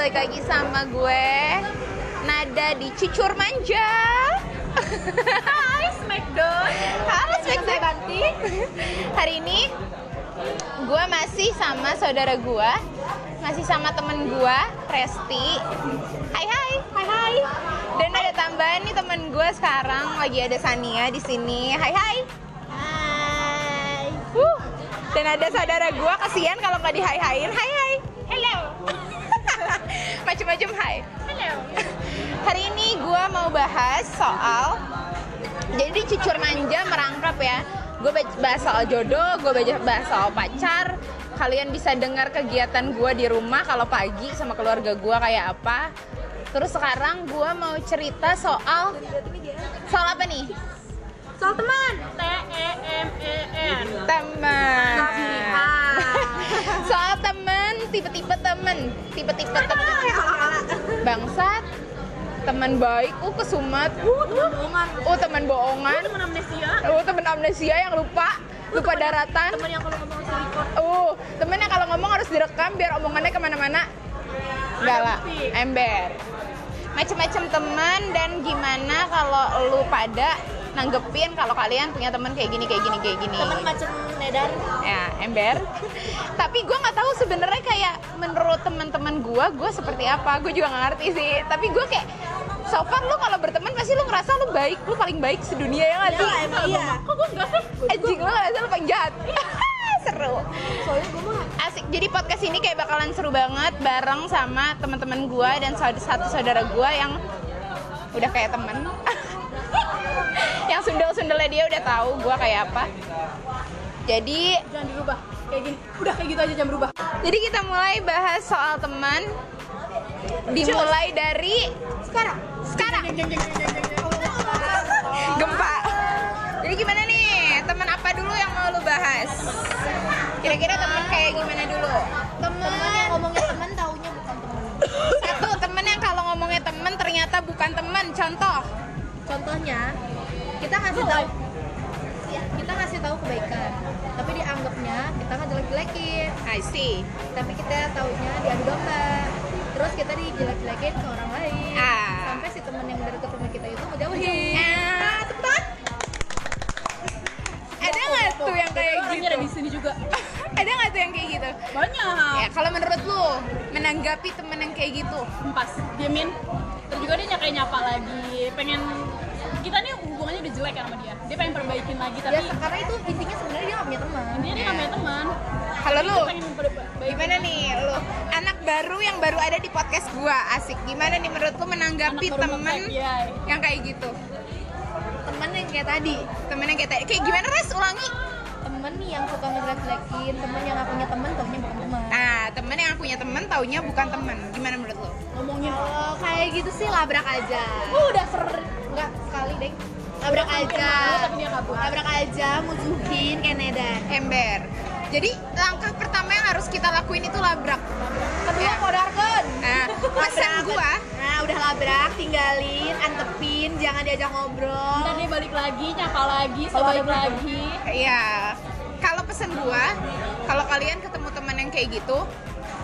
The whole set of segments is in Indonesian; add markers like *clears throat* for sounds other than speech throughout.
balik lagi sama gue Nada di Cicur Manja *laughs* Hai Smackdown. Halo Smackdown Banti. Hari ini gue masih sama saudara gue Masih sama temen gue, Resti Hai hai Hai hai. Dan ada tambahan nih temen gue sekarang Lagi ada Sania di sini Hai hai Hai. Wuh. Dan ada saudara gue, kasihan kalau nggak di hai-hain Hai hai. Macem-macem hai. *laughs* Hari ini gue mau bahas soal Jadi cucur manja merangkap ya Gue bahas soal jodoh, gue bahas soal pacar Kalian bisa dengar kegiatan gue di rumah kalau pagi sama keluarga gue kayak apa Terus sekarang gue mau cerita soal Soal apa nih? Soal teman. T E M E N. Temen Ah. *laughs* Soal temen, tipe-tipe temen Tipe-tipe temen. Bangsat. Teman baik, uh kesumat Uh, teman bohongan. Oh teman bohongan. Teman amnesia. Oh temen amnesia yang lupa. Lupa daratan. Teman yang kalau ngomong harus record. Oh temen yang kalau ngomong harus direkam biar omongannya ke mana-mana. Enggak lah, bukti. ember. Macem-macem teman dan gimana kalau lu pada nanggepin kalau kalian punya temen kayak gini, kayak gini, kayak gini. Teman macam Nedan. ya ember. Tapi gue nggak tahu sebenarnya kayak menurut teman-teman gue gue seperti apa. Gue juga nggak ngerti sih. Tapi gue kayak so far lu kalau berteman pasti lu ngerasa lu baik. Lu paling baik sedunia ya nggak Ya, sih emang iya. Kok gue enggak sih? anjing lu ngerasa lu paling jahat? *laughs* Seru. Soalnya gue mah asik. Jadi podcast ini kayak bakalan seru banget bareng sama teman-teman gue dan satu saudara gue yang udah kayak temen *laughs* yang sundel-sundelnya dia udah tahu gue kayak apa jadi jangan dirubah. Kayak gini. Udah kayak gitu aja jangan berubah. Jadi kita mulai bahas soal teman. Dimulai dari Sekarang. sekarang gempa. Jadi gimana nih? Teman apa dulu yang mau lu bahas? Kira-kira teman kayak gimana dulu? Temen yang ngomongnya teman taunya bukan teman. Satu temen yang kalau ngomongnya temen ternyata bukan temen. Contoh. Contohnya, kita ngasih tahu ya, kita ngasih tahu kebaikan, tapi dianggapnya kita ngejelek-jelekin. I see. Tapi kita taunya diadu domba. Terus kita dijelek-jelekin ke orang lain. Ah. Sampai si teman yang dari ketemu kita itu ngejauhin. Eh, tepat. Ada nggak tuh yang kayak gitu? ada di sini juga. *laughs* Ada nggak tuh yang kayak gitu? Banyak. Ya kalau menurut lu menanggapi temen yang kayak gitu? pas diemin terus juga dia nyapa nyapa lagi pengen jelek kan sama dia dia pengen perbaikin lagi tapi Ya, karena itu intinya sebenarnya dia gak punya teman. intinya dia nggak punya teman Kalau lu? Gimana nih lu? Anak baru yang baru ada di podcast gua asik. Gimana nih menurut lu menanggapi temen nge-tag, iya. yang kayak gitu? Temen yang kayak tadi. Temen yang kayak tadi. Kayak gimana res ulangi? Temen yang suka ngejelek-jelekin, temen yang gak punya temen taunya bukan teman. Ah, temen yang punya temen taunya bukan temen. Gimana menurut lu? ngomongin Kalau kayak gitu sih labrak aja. oh udah ser Enggak sekali deh. Labrak aja. Labrak aja, musuhin kayak Nedan. Ember. Jadi langkah pertama yang harus kita lakuin itu labrak. Kedua Ya. kodarkan. Nah, pesan gua Nah, udah labrak, tinggalin, antepin, jangan diajak ngobrol. dan dia balik lagi nyapa lagi so balik lagi Iya. Kalau pesan gua, kalau kalian ketemu teman yang kayak gitu,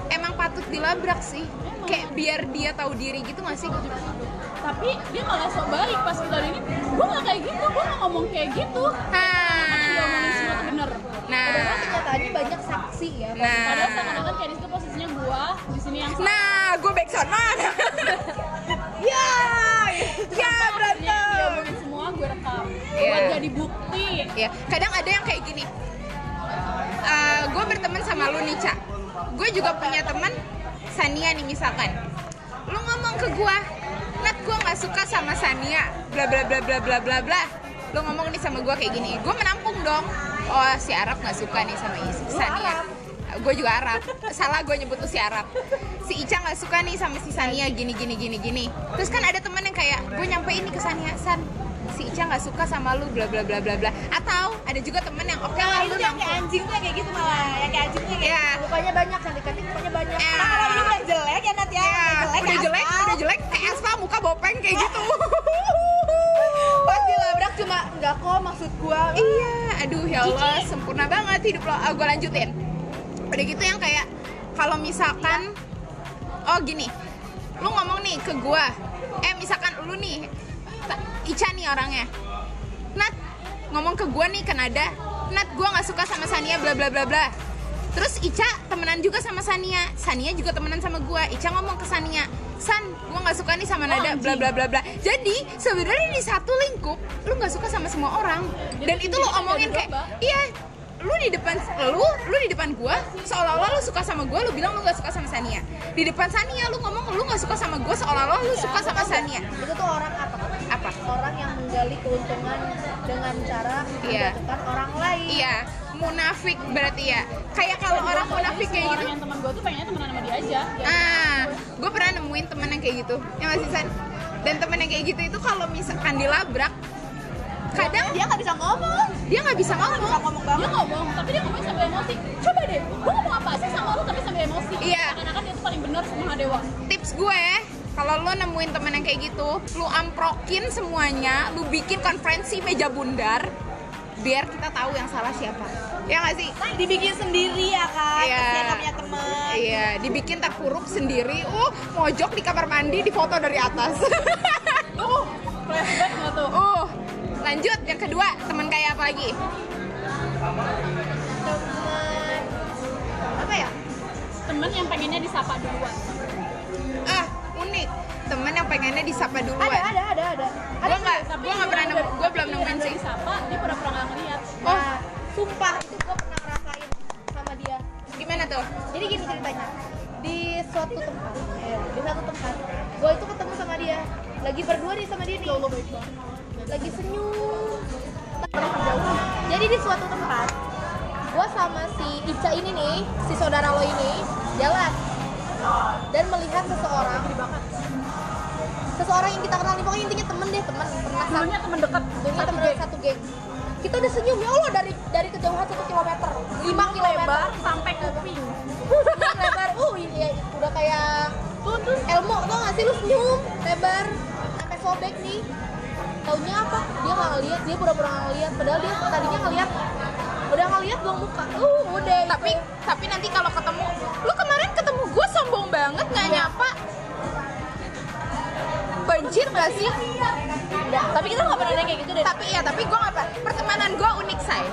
emang patut dilabrak sih. Kayak biar dia tahu diri gitu nggak sih? Tapi dia malah sok baik pas kita ini gue nggak kayak gitu gue nggak ngomong kayak gitu ngomongin semua tuh Nah, bener nah, Padahal kenyataannya banyak saksi ya. padahal nah, seakan-akan kayak di situ posisinya gue di sini yang nah, gue back sound *laughs* ya, ya berantem. ngomongin semua gue rekam Iya. buat jadi bukti Ya, kadang ada yang kayak gini. gue berteman sama lu nih, Cak. Gue juga punya teman Sania nih misalkan. Lu ngomong ke gue, Nat gue nggak suka sama Sania, bla bla bla bla bla bla bla. Lu ngomong nih sama gue kayak gini, gue menampung dong. Oh si Arab nggak suka nih sama Is- Sania. Gue juga Arab. Salah gue nyebut tuh si Arab. Si Ica nggak suka nih sama si Sania gini gini gini gini. Terus kan ada teman yang kayak gue nyampein nih ke Sania, San si Ica nggak suka sama lu bla bla bla bla bla atau ada juga temen yang oke lah Nah, lu yang kayak anjing tuh yang kayak gitu malah. Yang kayak anjing tuh yang kayak Iya. Mukanya banyak, cantik-cantik mukanya banyak. Iya. Nah, kalau dia udah jelek ya Nat ya. Ya, Udah udah ya, jelek, aspal. udah jelek kayak aspal muka bopeng kayak gitu. *laughs* Pas dilabrak cuma enggak kok maksud gua. iya, aduh ya Allah, sempurna banget hidup lo. gue lanjutin. Udah gitu yang kayak kalau misalkan oh gini, lu ngomong nih ke gua eh misalkan lu nih Ica nih orangnya. Nat ngomong ke gua nih ke Nada. Nat gua nggak suka sama Sania bla bla bla bla. Terus Ica temenan juga sama Sania. Sania juga temenan sama gua. Ica ngomong ke Sania San gua nggak suka nih sama Nada bla bla bla bla. Jadi sebenarnya di satu lingkup lu nggak suka sama semua orang. Dan itu lu omongin kayak iya lu di depan lu lu di depan gua seolah-olah lu suka sama gua lu bilang lu gak suka sama Sania. Di depan Sania lu ngomong lu gak suka sama gua seolah-olah lu suka sama Sania. Itu tuh orang apa? Apa? Orang yang menggali keuntungan dengan cara Iya. menjatuhkan orang lain. Iya munafik berarti ya. Kayak kalau orang munafik kayak gitu. yang teman gue tuh pengennya temenan sama dia aja. Ah gue pernah nemuin temen yang kayak gitu. Yang masih san? Dan temen yang kayak gitu itu kalau misalkan dilabrak kadang dia nggak bisa ngomong. Dia nggak bisa ngomong. ngomong dia ngomong tapi dia ngomong sambil emosi. Coba deh gue ngomong apa sih sama lu tapi sambil emosi? Iya. seakan-akan dia tuh paling benar sama dewa. Tips gue kalau lo nemuin temen yang kayak gitu lu amprokin semuanya lu bikin konferensi meja bundar biar kita tahu yang salah siapa. Ya nggak sih? Dibikin sendiri ya kan Iya. punya teman iya dibikin terpuruk sendiri. Uh mojok di kamar mandi di foto dari atas *laughs* lanjut yang kedua teman kayak apa lagi? Teman apa ya? Temen yang pengennya disapa duluan. Ah unik. Temen yang pengennya disapa duluan. Ada ada ada ada. Gue nggak gue nggak pernah nemu gue belum nemuin sih. disapa dia pura-pura nggak ngeliat. Oh. Nah, sumpah itu gue pernah ngerasain sama dia. Gimana tuh? Jadi gini ceritanya. Di suatu tempat eh, di satu tempat gue itu ketemu sama dia. Lagi berdua nih sama dia nih lagi senyum. Jadi di suatu tempat gue sama si Ica ini nih si saudara lo ini jalan. Dan melihat seseorang. Seseorang yang kita kenal nih pokoknya intinya temen deh temen. Pernah dulunya temen deket dulunya temen dari satu geng. Kita udah senyum ya Allah dari dari kejauhan satu kilometer. Lima kilometer. lebar sampai kuping. Lebar. Uh iya udah kayak tuh tuh Elmo tau gak sih? Lu senyum lebar sampai sobek nih taunya apa? Dia nggak ngeliat dia pura-pura nggak ngeliat. Padahal dia tadinya ngeliat udah ngeliat buang muka. Uh udah tapi tapi nanti kalau ketemu lu kemarin ketemu gue sombong banget nggak nyapa. Banjir gak sih? Tapi kita nggak pernah ada kayak gitu deh tapi ya tapi gue nggak pertemanan gue unik say.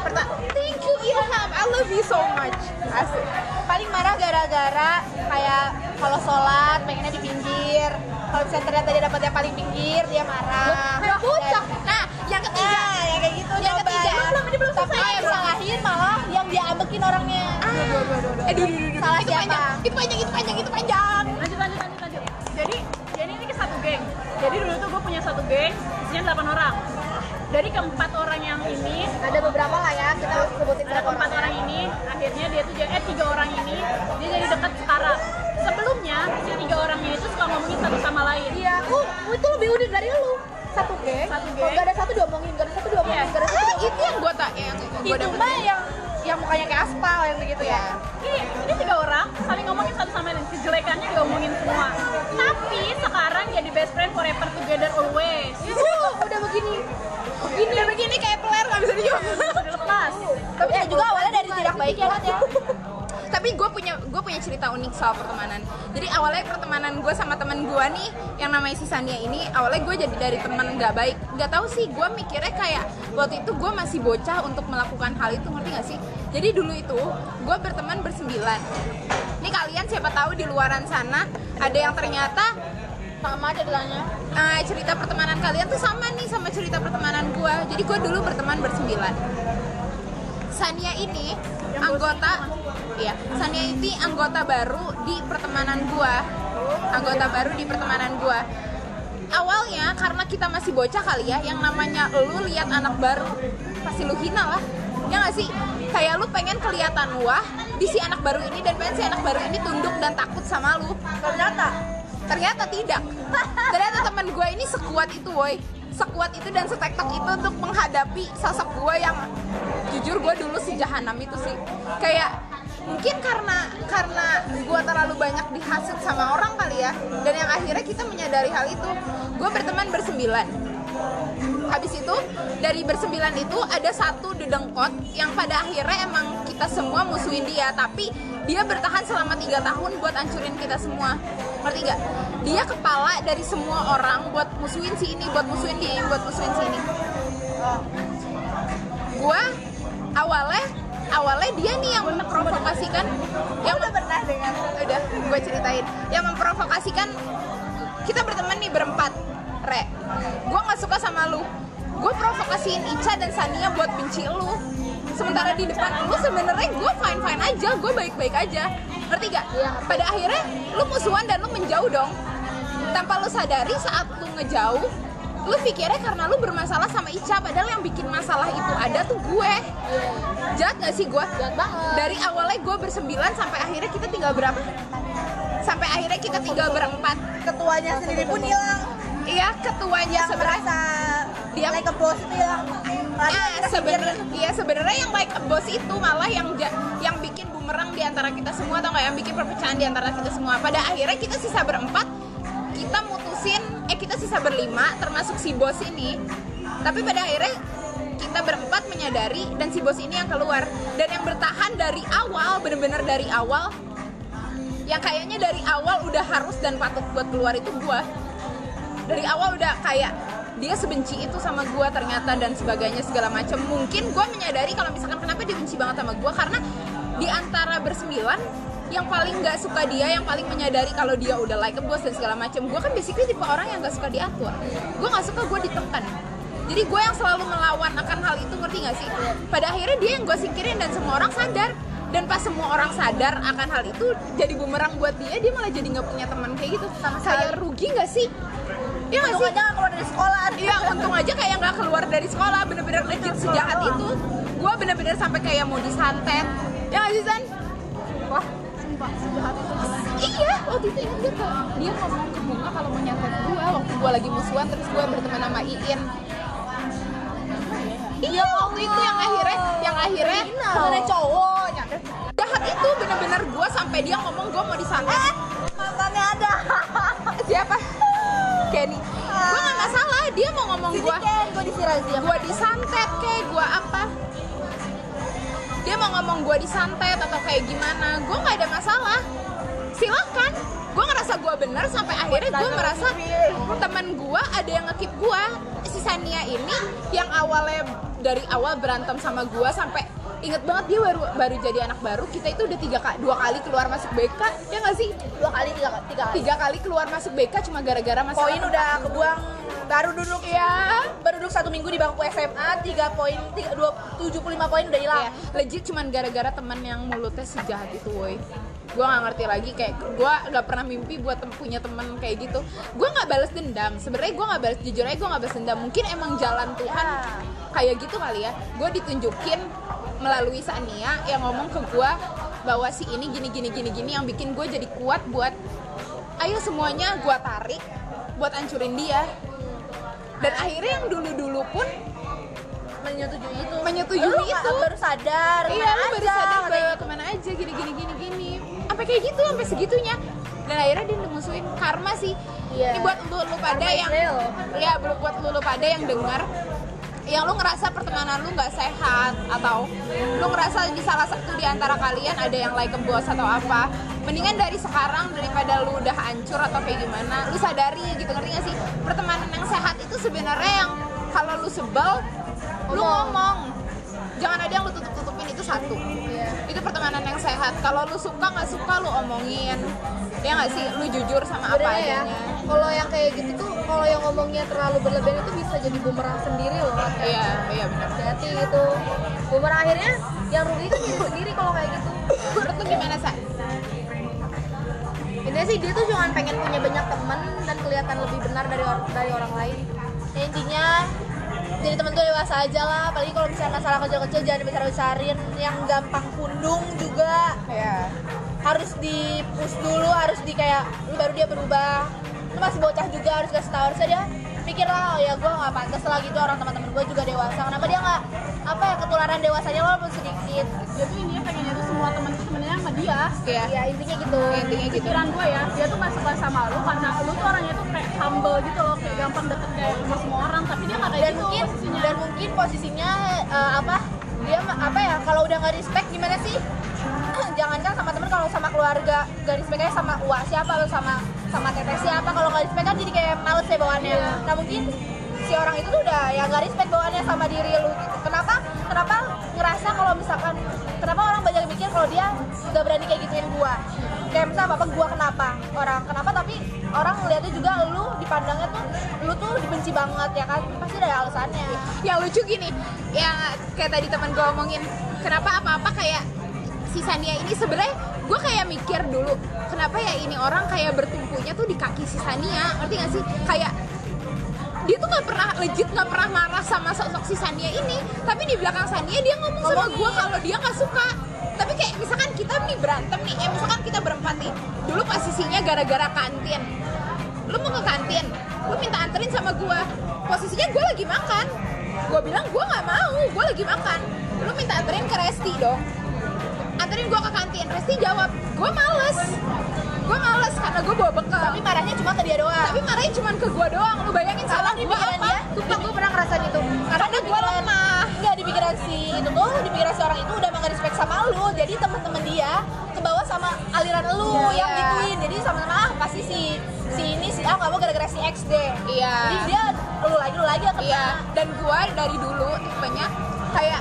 Perta thank you Ilham. I love you so much. Asik. Paling marah gara-gara kayak kalau sholat pengennya di pinggir kalau misalnya ternyata dia dapat yang paling pinggir dia marah. Kayak bocah. Nah yang ketiga. Ah, yang kayak gitu Yang ketiga, ya. belum, ini belum Tapi yang salahin malah yang dia ambekin orangnya. eh duh, duh, duh, duh. Salah itu siapa? panjang itu panjang itu panjang itu panjang. Lanjut lanjut lanjut lanjut. Jadi jadi ini ke satu geng. Jadi dulu tuh gue punya satu geng isinya 8 orang. Dari keempat orang yang ini Ada beberapa lah ya, kita sebutin ada keempat orang ini akhirnya dia tuh jadi- eh tiga orang ini dia jadi dekat sekarang sebelumnya si tiga orang ini tuh suka ngomongin satu sama lain Iya, uh, itu lebih unik dari lu. Satu geng, Satu kalau geng. gak ada satu diomongin, gak ada satu diomongin, Iya. gak ada satu diomongin. itu yang gue tak yang gue Itu mah yang yang mukanya kayak aspal yang begitu ya. ini, ini tiga orang saling ngomongin satu sama lain kejelekannya diomongin semua tapi sekarang jadi best friend forever together always Uh, udah begini. begini udah begini kayak peler nggak bisa diem udah lepas Tapi ya juga awalnya dari tidak baik ya kan ya. Tapi gue punya gue punya cerita unik soal pertemanan. Jadi awalnya pertemanan gue sama temen gue nih yang namanya si Sania ini awalnya gue jadi dari teman nggak baik. Nggak tahu sih gue mikirnya kayak waktu itu gue masih bocah untuk melakukan hal itu ngerti gak sih? Jadi dulu itu gue berteman bersembilan ini kalian siapa tahu di luaran sana ada yang ternyata Sama ceritanya. eh, cerita pertemanan kalian tuh sama nih sama cerita pertemanan gue jadi gue dulu berteman bersembilan Sania ini anggota iya. Sania ini anggota baru di pertemanan gua. Anggota baru di pertemanan gua. Awalnya karena kita masih bocah kali ya yang namanya lu lihat anak baru pasti lu hina lah. Ya nggak sih? Kayak lu pengen kelihatan wah di si anak baru ini dan pengen si anak baru ini tunduk dan takut sama lu. Ternyata? Ternyata tidak. *laughs* Ternyata teman gue ini sekuat itu woi. Sekuat itu dan setektok itu untuk menghadapi sosok gue yang jujur gue dulu si jahanam itu sih. Kayak mungkin karena karena gue terlalu banyak dihasut sama orang kali ya. Dan yang akhirnya kita menyadari hal itu gue berteman bersembilan. Habis itu dari bersembilan itu ada satu dedengkot yang pada akhirnya emang kita semua musuhin dia. Tapi dia bertahan selama tiga tahun buat hancurin kita semua. Ngerti dia kepala dari semua orang buat musuhin si ini buat musuhin dia buat musuhin si ini. Gua awalnya awalnya dia nih yang memprovokasikan. Yang udah pernah dengar. Udah gue ceritain. Yang memprovokasikan kita berteman nih berempat re. Gue nggak suka sama lu. Gue provokasiin Ica dan Sania buat benci lu. Sementara di depan lu sebenarnya gue fine fine aja gue baik baik aja. Ngerti gak pada akhirnya lu musuhan dan lu menjauh dong. Tanpa lu sadari saat lu ngejauh lu pikirnya karena lu bermasalah sama Ica padahal yang bikin masalah itu ada tuh gue. Jahat gak sih gue? Jahat banget. dari awalnya gue bersembilan sampai akhirnya kita tinggal berapa? Sampai akhirnya kita tinggal berempat. Ketuanya sendiri pun hilang. Iya ketuanya yang sebenarnya. merasa dia like a boss itu hilang. Ah, sebenarnya iya sebenarnya yang like a boss itu malah yang yang bikin bumerang di antara kita semua atau nggak? Yang bikin perpecahan di antara kita semua. Pada akhirnya kita sisa berempat kita mutusin eh kita sisa berlima termasuk si bos ini. Tapi pada akhirnya kita berempat menyadari dan si bos ini yang keluar. Dan yang bertahan dari awal bener-bener dari awal yang kayaknya dari awal udah harus dan patut buat keluar itu gua. Dari awal udah kayak dia sebenci itu sama gua ternyata dan sebagainya segala macam. Mungkin gua menyadari kalau misalkan kenapa dia benci banget sama gua. Karena di antara bersembilan yang paling nggak suka dia yang paling menyadari kalau dia udah like a boss dan segala macam gua kan basically tipe orang yang nggak suka diatur gua nggak suka gua ditekan. Jadi gue yang selalu melawan akan hal itu ngerti gak sih? Pada akhirnya dia yang gue singkirin dan semua orang sadar. Dan pas semua orang sadar akan hal itu jadi bumerang buat dia dia malah jadi nggak punya teman kayak gitu. Sama saya rugi nggak sih? Iya nggak untung sih? aja nggak keluar dari sekolah. Iya untung aja kayak nggak keluar dari sekolah. Bener-bener legit sejahat itu. Gue bener-bener sampai kayak mau disantet Ya nggak sih San? Wah sumpah sejahat itu Iya. Waktu itu ingat tuh Dia ngomong ke Bunga kalau mau nyantet gue Waktu gue lagi musuhan terus gue berteman sama Iin. Iya waktu itu yang akhirnya Yang akhirnya ada cowok nyantet Jahat itu bener-bener gue sampai dia ngomong gue mau disantet mantannya ada. *laughs* Siapa? Kenny. Gue gak masalah dia mau ngomong gue gue gue disantet kayak gue apa dia mau ngomong gue disantet atau kayak gimana gue nggak ada masalah. Silakan. Gue ngerasa gue bener sampai akhirnya gue merasa teman gue ada yang ngekip gue si Sania ini yang awalnya dari awal berantem sama gue sampai inget banget dia baru baru jadi anak baru kita itu udah tiga kali dua kali keluar masuk BK ya nggak sih? Dua kali tiga tiga kali. Tiga kali keluar masuk BK cuma gara-gara masalah poin udah kebuang baru duduk. Ya baru duduk satu minggu di bangku SMA tiga poin tiga dua tujuh puluh lima poin udah hilang. Iya, legit cuman gara-gara teman yang mulutnya sejahat itu woi. Gue nggak ngerti lagi kayak gue nggak pernah mimpi buat tem- punya teman kayak gitu. Gue nggak balas dendam sebenarnya gue nggak balas jujur aja gue nggak balas dendam. Mungkin emang jalan Tuhan kayak gitu kali ya. Gue ditunjukin melalui Sania yang ngomong ke gue bahwa si ini gini gini gini gini yang bikin gue jadi kuat buat ayo semuanya gue tarik buat hancurin dia. Dan akhirnya yang dulu-dulu pun menyetujui itu. Menyetujui Lu itu. baru sadar iya lu baru sadar bahwa ke mana aja gini gini gini gini. Sampai kayak gitu sampai segitunya. Dan akhirnya dia musuhin karma sih. Iya. ini buat lu lu pada Karma yang real. ya buat buat lu lu pada yang dengar yang lu ngerasa pertemanan lu nggak sehat atau lu ngerasa di salah satu di antara kalian ada yang like a boss atau apa? Mendingan dari sekarang daripada lu udah hancur atau kayak gimana lu sadari gitu ngerti gak sih? Pertemanan yang sehat itu sebenarnya yang kalau lu sebel lu ngomong. jangan ada yang lu tutup tutupin itu satu. Itu pertemanan yang sehat. Kalau lu suka nggak suka lu omongin. Ya nggak sih? Lu jujur sama apa ya adanya. kalau yang kayak gitu tuh kalau yang ngomongnya terlalu berlebihan itu bisa jadi bumerang sendiri loh iya iya benar. Hati gitu. Bumerang akhirnya yang rugi kan diri sendiri kalau kayak gitu. Menurut lu gimana sa? Intinya sih dia tuh cuma pengen punya banyak teman dan kelihatan lebih benar dari or- dari orang lain. Ya, intinya jadi temen tuh dewasa aja lah. Apalagi kalau misalnya masalah kecil-kecil jangan dibesar-besarin. Yang gampang pundung juga ya harus di push dulu harus di kayak lu baru dia berubah masih bocah juga harus kasih tahu. Harusnya dia mikir lah oh ya gue nggak pantas lah gitu. Orang teman-teman gue juga dewasa. Kenapa dia nggak apa ya ketularan dewasanya walaupun sedikit? Dia tuh intinya pengennya tuh semua temen tuh temennya sama dia. Iya ya intinya gitu. Intinya gitu. Pikiran gue ya dia tuh gak suka sama lu karena lu tuh orangnya tuh kayak humble gitu loh kayak gampang deket kayak sama semua orang. Tapi dia gak kayak dan gitu mungkin posisinya. eh, apa dia apa ya kalau udah nggak respect gimana sih? *clears throat* Jangankan sama temen kalau sama keluarga gak respect aja sama uak siapa atau sama sama teteh siapa. Kalau nggak respect kan jadi kayak males ya bawaannya. Nah mungkin si orang itu tuh udah ya nggak respect bawaannya sama diri lu gitu. Kenapa? Kenapa ngerasa kalau misalkan kenapa orang banyak mikir kalau dia udah berani kayak gituin gua? Kayak misalnya apa gua kenapa? Orang kenapa? Tapi orang ngeliatnya juga lu dipandangnya tuh lu tuh dibenci banget ya kan? Pasti ada alasannya. Yang lucu gini. Yang kayak tadi teman gue omongin kenapa apa-apa kayak si Sania ini sebenarnya gue kayak mikir dulu kenapa ya ini orang kayak bertumpunya tuh di kaki si Sania? Ngerti gak sih? Kayak dia tuh nggak pernah legit nggak pernah marah sama sosok si Sania ini. Tapi di belakang Sania dia ngomong sama gue kalau dia nggak suka. Tapi kayak misalkan kita nih berantem nih eh misalkan kita berempat nih dulu posisinya gara-gara kantin. Lu mau ke kantin? Lu minta anterin sama gue posisinya gue lagi makan. Gue bilang gue nggak mau gue lagi makan. Lu minta anterin ke Resti dong anterin gue ke kantin. Resti jawab gue males. Gue males karena gue bawa bekal. Tapi marahnya cuma ke dia doang. Tapi marahnya cuma ke gue doang. Lu bayangin salah di gue apa? dia. Sumpah gue pernah ngerasain itu. Karena pikiran- lemah. enggak di pikiran si itu tuh di pikiran si orang itu udah nggak respect sama lu. Jadi temen-temen dia ke bawah sama aliran lu Iya. yang gituin. Jadi sama-sama ah pasti si si ini si A nggak mau gara-gara si X deh. Iya. jadi dia lu lagi lu lagi yang kena Iya, dan gue dari dulu tipenya kayak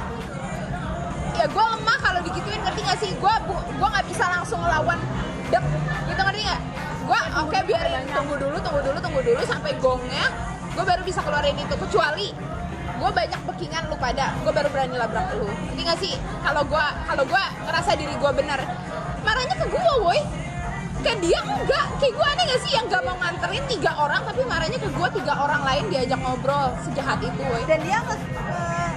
ya gue lemah kalau digituin ngerti gak sih? Gue gue nggak bisa langsung ngelawan dek gitu ngerti nggak? Gue oke biarin tunggu dulu tunggu dulu tunggu dulu sampai gongnya gue baru bisa keluarin itu kecuali gue banyak backingan lu pada gue baru berani labrak lu. Ngerti gak sih? Kalau gue kalau gue ngerasa diri gue benar marahnya ke gue woi. Kayak dia enggak kayak gue aneh gak sih? Yang gak mau nganterin tiga orang tapi marahnya ke gue tiga orang lain diajak ngobrol sejahat itu woi. Dan dia nge eh,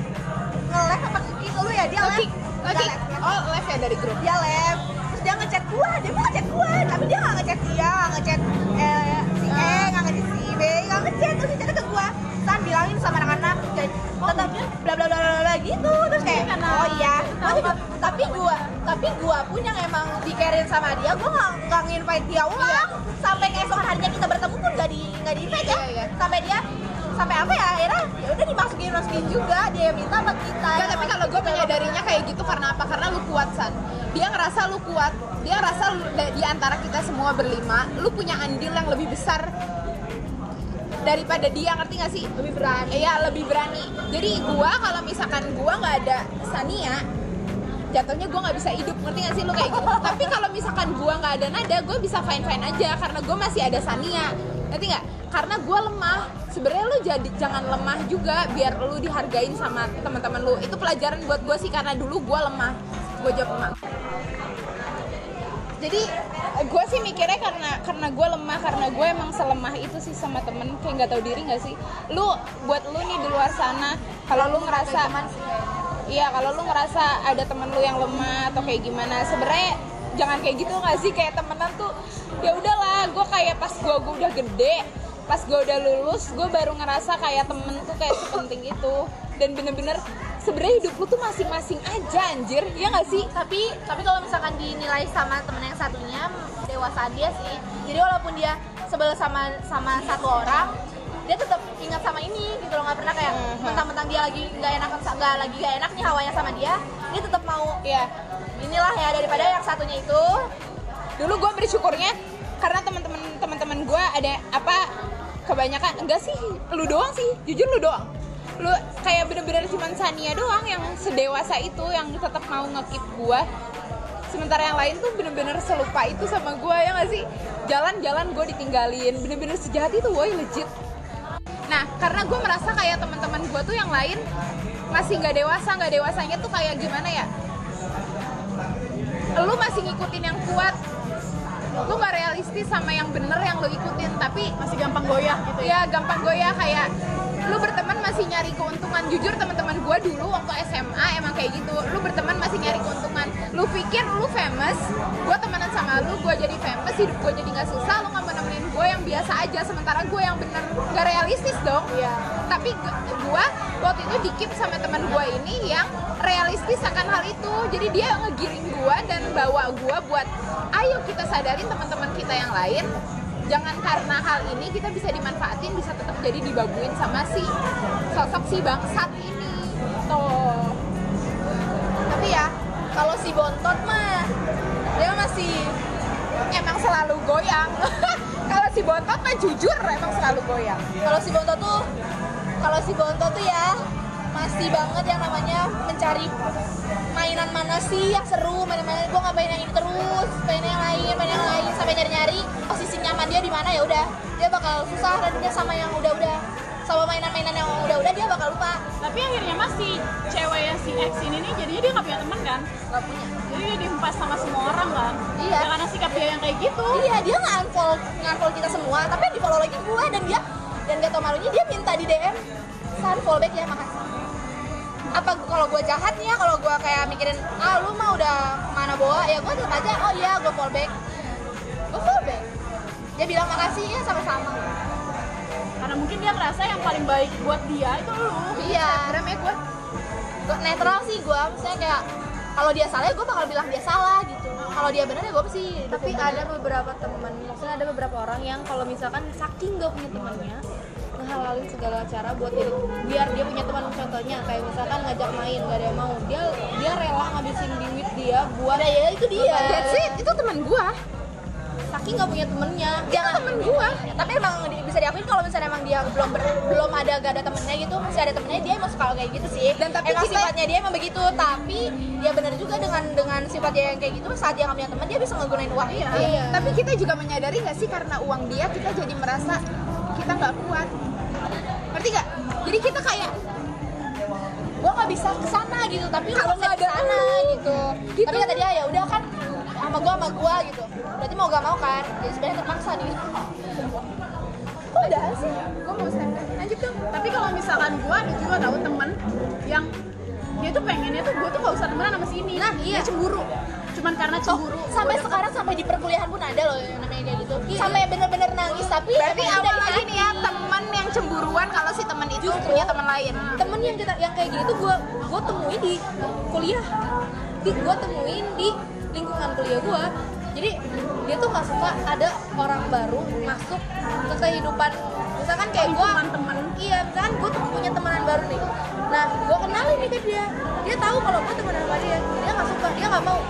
nge-live apa kick lu ya? Dia Nge-kick, live. oh live ya dari grup? Dia live terus dia ngechat gua dia mau ngechat gua tapi dia nggak ngechat dia nggak ngechat eh, si E nggak ngechat si B nggak ngechat terus dia ke gua. San bilangin sama anak-anak dan tetap bla bla bla bla bla gitu terus kayak oh iya. Tapi, tapi gua tapi gua pun yang emang dikerin sama dia gua nggak nggak nginvite dia ulang. Sampai keesokan harinya kita bertemu pun nggak di nggak di invite ya. Iya, iya. sampai dia sampai apa ya akhirnya ya udah dimasukin masukin juga dia yang minta sama kita Enggak, tapi kalau gue menyadarinya kayak gitu karena apa? Karena lu kuat, San. Dia ngerasa lu kuat. Dia ngerasa lu, di antara kita semua berlima, lu punya andil yang lebih besar daripada dia, ngerti gak sih? Lebih berani. Iya, lebih berani. Jadi gua kalau misalkan gua nggak ada Sania, jatuhnya gua nggak bisa hidup, ngerti gak sih lu kayak gitu? *laughs* tapi kalau misalkan gua nggak ada nada, gue bisa fine fine aja karena gue masih ada Sania, ngerti nggak? Karena gua lemah. Sebenarnya lu jadi jangan lemah juga, biar lu dihargain sama teman-teman lu. Itu pelajaran buat gue sih karena dulu gua lemah. Gue jawab lemah. Jadi gue sih mikirnya karena karena gue lemah karena gue emang selemah itu sih sama temen kayak nggak tahu diri nggak sih lu buat lu nih di luar sana kalau lu ngerasa iya kalau lu ngerasa ada temen lu yang lemah atau kayak gimana sebenarnya jangan kayak gitu nggak sih kayak temenan tuh ya udahlah gue kayak pas gue gue udah gede pas gue udah lulus gue baru ngerasa kayak temen tuh kayak sepenting itu. Dan bener-bener sebenarnya hidup lu tuh masing-masing aja anjir. Ya nggak sih? Tapi tapi kalau misalkan dinilai sama temen yang satunya dewasa dia sih. Jadi walaupun dia sebel sama sama satu orang dia tetap ingat sama ini gitu loh. Nggak pernah kayak Mhm. mentang-mentang dia lagi nggak enak nggak lagi nggak enak nih hawanya sama dia dia tetap mau Iya. inilah ya daripada yang satunya itu. Dulu gue bersyukurnya karena teman-teman teman-teman gue ada apa kebanyakan enggak sih. Lu doang sih. Jujur lu doang. Lu kayak bener-bener cuman Sania doang yang sedewasa itu yang tetap mau ngekip gue sementara yang lain tuh bener-bener selupa itu sama gue ya nggak sih? Jalan-jalan gue ditinggalin. Bener-bener sejahat itu woi legit. Nah karena gue merasa kayak teman-teman gue tuh yang lain masih nggak dewasa nggak dewasanya tuh kayak gimana ya? Lu masih ngikutin yang kuat lu gak realistis sama yang bener yang lu ikutin tapi masih gampang goyah gitu ya? Ya gampang goyah kayak lu berteman masih nyari keuntungan. Jujur teman-teman gua dulu waktu SMA emang kayak gitu. Lu berteman masih nyari keuntungan lu pikir lu famous? Gua temenan sama lu gua jadi famous hidup gua jadi nggak susah lu nggak nemenin gua yang biasa aja sementara gua yang bener. Gak realistis dong. Iya. tapi gu- gua waktu itu dikip sama teman gua ini yang realistis akan hal itu. Jadi dia ngegiring gua dan bawa gua buat ayo kita sadarin teman-teman kita yang lain. Jangan karena hal ini kita bisa dimanfaatin bisa tetap jadi dibabuin sama si sosok si bangsat ini kalau si bontot mah dia masih emang selalu goyang. *laughs* Kalau si Bontot mah jujur emang selalu goyang. kalau si bontot tuh kalau si bontot tuh ya masih banget yang namanya mencari mainan mana sih yang seru mainan-mainan gue nggak main yang ini terus main yang lain main yang lain sampai nyari-nyari posisi nyaman dia di mana ya udah dia bakal susah dan dia sama yang udah-udah sama mainan-mainan yang udah-udah dia bakal lupa Tapi akhirnya masih cewek yang si X ini nih jadinya dia nggak punya teman kan? nggak punya Jadi dia dihempas sama semua orang kan? Iya. Ya, karena sikap dia yang kayak gitu. iya dia nggak unfollow unfollow kita semua tapi di follow lagi gue dan dia dan gak tau malunya dia minta di DM san follow back ya makasih apa kalau gue jahatnya kalau gue kayak mikirin ah lu mah udah mana bawa ya gue tetap aja oh iya gue follow back gue follow back dia bilang makasih ya sama-sama Karena mungkin dia ngerasa yang paling baik buat dia itu lu. iya. Instagram ya gue. gue netral sih gue misalnya kayak kalau dia salah ya gue bakal bilang dia salah gitu. Kalau dia benar ya gue pasti tapi dukung ada beberapa teman maksudnya ada beberapa orang yang kalau misalkan saking gak punya temannya ngehalalin segala cara buat dia biar dia punya teman. Contohnya kayak misalkan ngajak main gak ada yang mau. Dia dia rela ngabisin duit dia buat Udah, ya itu dia. That's it, itu teman gue. Saking gak punya temennya jangan temen gua tapi emang di- bisa diakuin kalau misalnya emang dia belum ber- belum ada gak ada temennya gitu masih ada temennya dia emang suka kayak gitu sih Dan tapi emang kita- sifatnya dia emang begitu tapi dia benar juga dengan dengan sifat dia yang kayak gitu saat dia gak punya teman dia bisa ngegunain uang iya. Iya. Tapi kita juga menyadari nggak sih karena uang dia kita jadi merasa kita nggak kuat. Ngerti nggak? Jadi kita kayak gua nggak bisa ke sana gitu tapi Kalau nggak nggak ada ke sana gitu. Gitu. tapi kata dia ya udah kan sama gua sama gua gitu berarti mau gak mau kan jadi sebenarnya terpaksa nih kok udah sih gue mau stand lanjut dong. Tapi kalau misalkan gua ada juga tahu temen yang dia tuh pengennya tuh gua tuh gak usah temenan sama si ini. Nah, iya. Dia cemburu. Cuman karena Oh, cemburu. sampai gua deket. sekarang sampai di perkuliahan pun ada loh yang namanya kayak gitu sampai bener-bener nangis tapi Berarti awal dari lagi nih ya teman yang cemburuan kalau si teman itu Justru. punya teman lain. temen yang kita yang kayak gitu gue gue temuin di kuliah di gue temuin di lingkungan kuliah gue jadi dia tuh nggak suka ada orang baru masuk ke kehidupan. Misalkan kayak gue Lingkungan temen. iya misalkan gue tuh punya temenan baru nih. Nah gue kenalin nih ke dia. Dia tahu kalau gue temenan sama dia. Dia nggak suka dia nggak mau.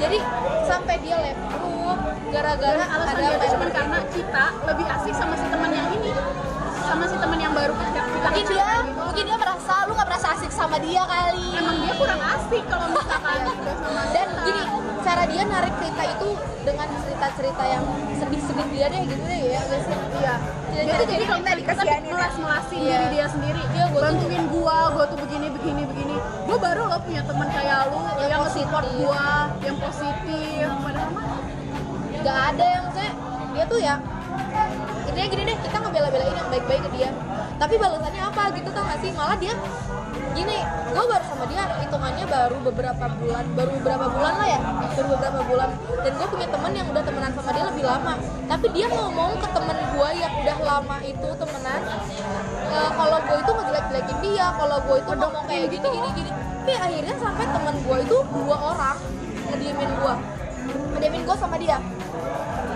Jadi sampai dia left group gara-gara alasan ada dia cuma karena kita lebih asik sama si teman yang ini. Sama si teman yang baru. Kita mungkin dia gitu. mungkin dia merasa lu gak merasa asik sama dia kali. Emang dia kurang asik kalau misalkan *laughs* dan gini cara dia narik cerita itu dengan cerita-cerita yang sedih-sedih dia deh gitu deh ya guys Iya. Dia Dia tuh tuh jadi jadi kalau kita kita dikasihanin melas melasin Iya. diri dia sendiri. Iya, gua tuh- bantuin gua, gua tuh begini begini begini. Gua baru lo punya teman kayak lu Yang yang, positif. gua, yang positif. Padahal mah nggak ada yang saya dia tuh ya intinya gini deh kita ngebela-belain yang baik-baik ke dia tapi balasannya apa gitu tau gak sih malah dia gini gue baru sama dia hitungannya baru beberapa bulan baru beberapa bulan lah ya baru beberapa bulan. Dan gue punya temen yang udah temenan sama dia lebih lama. Tapi dia ngomong ke temen gue yang udah lama itu temenan eh, kalau gue itu ngejelek-jelekin dia kalau gue itu ngomong kayak gini gini gini. Tapi akhirnya sampai temen gue itu dua orang ngediemin gue. Ngediemin gue sama dia.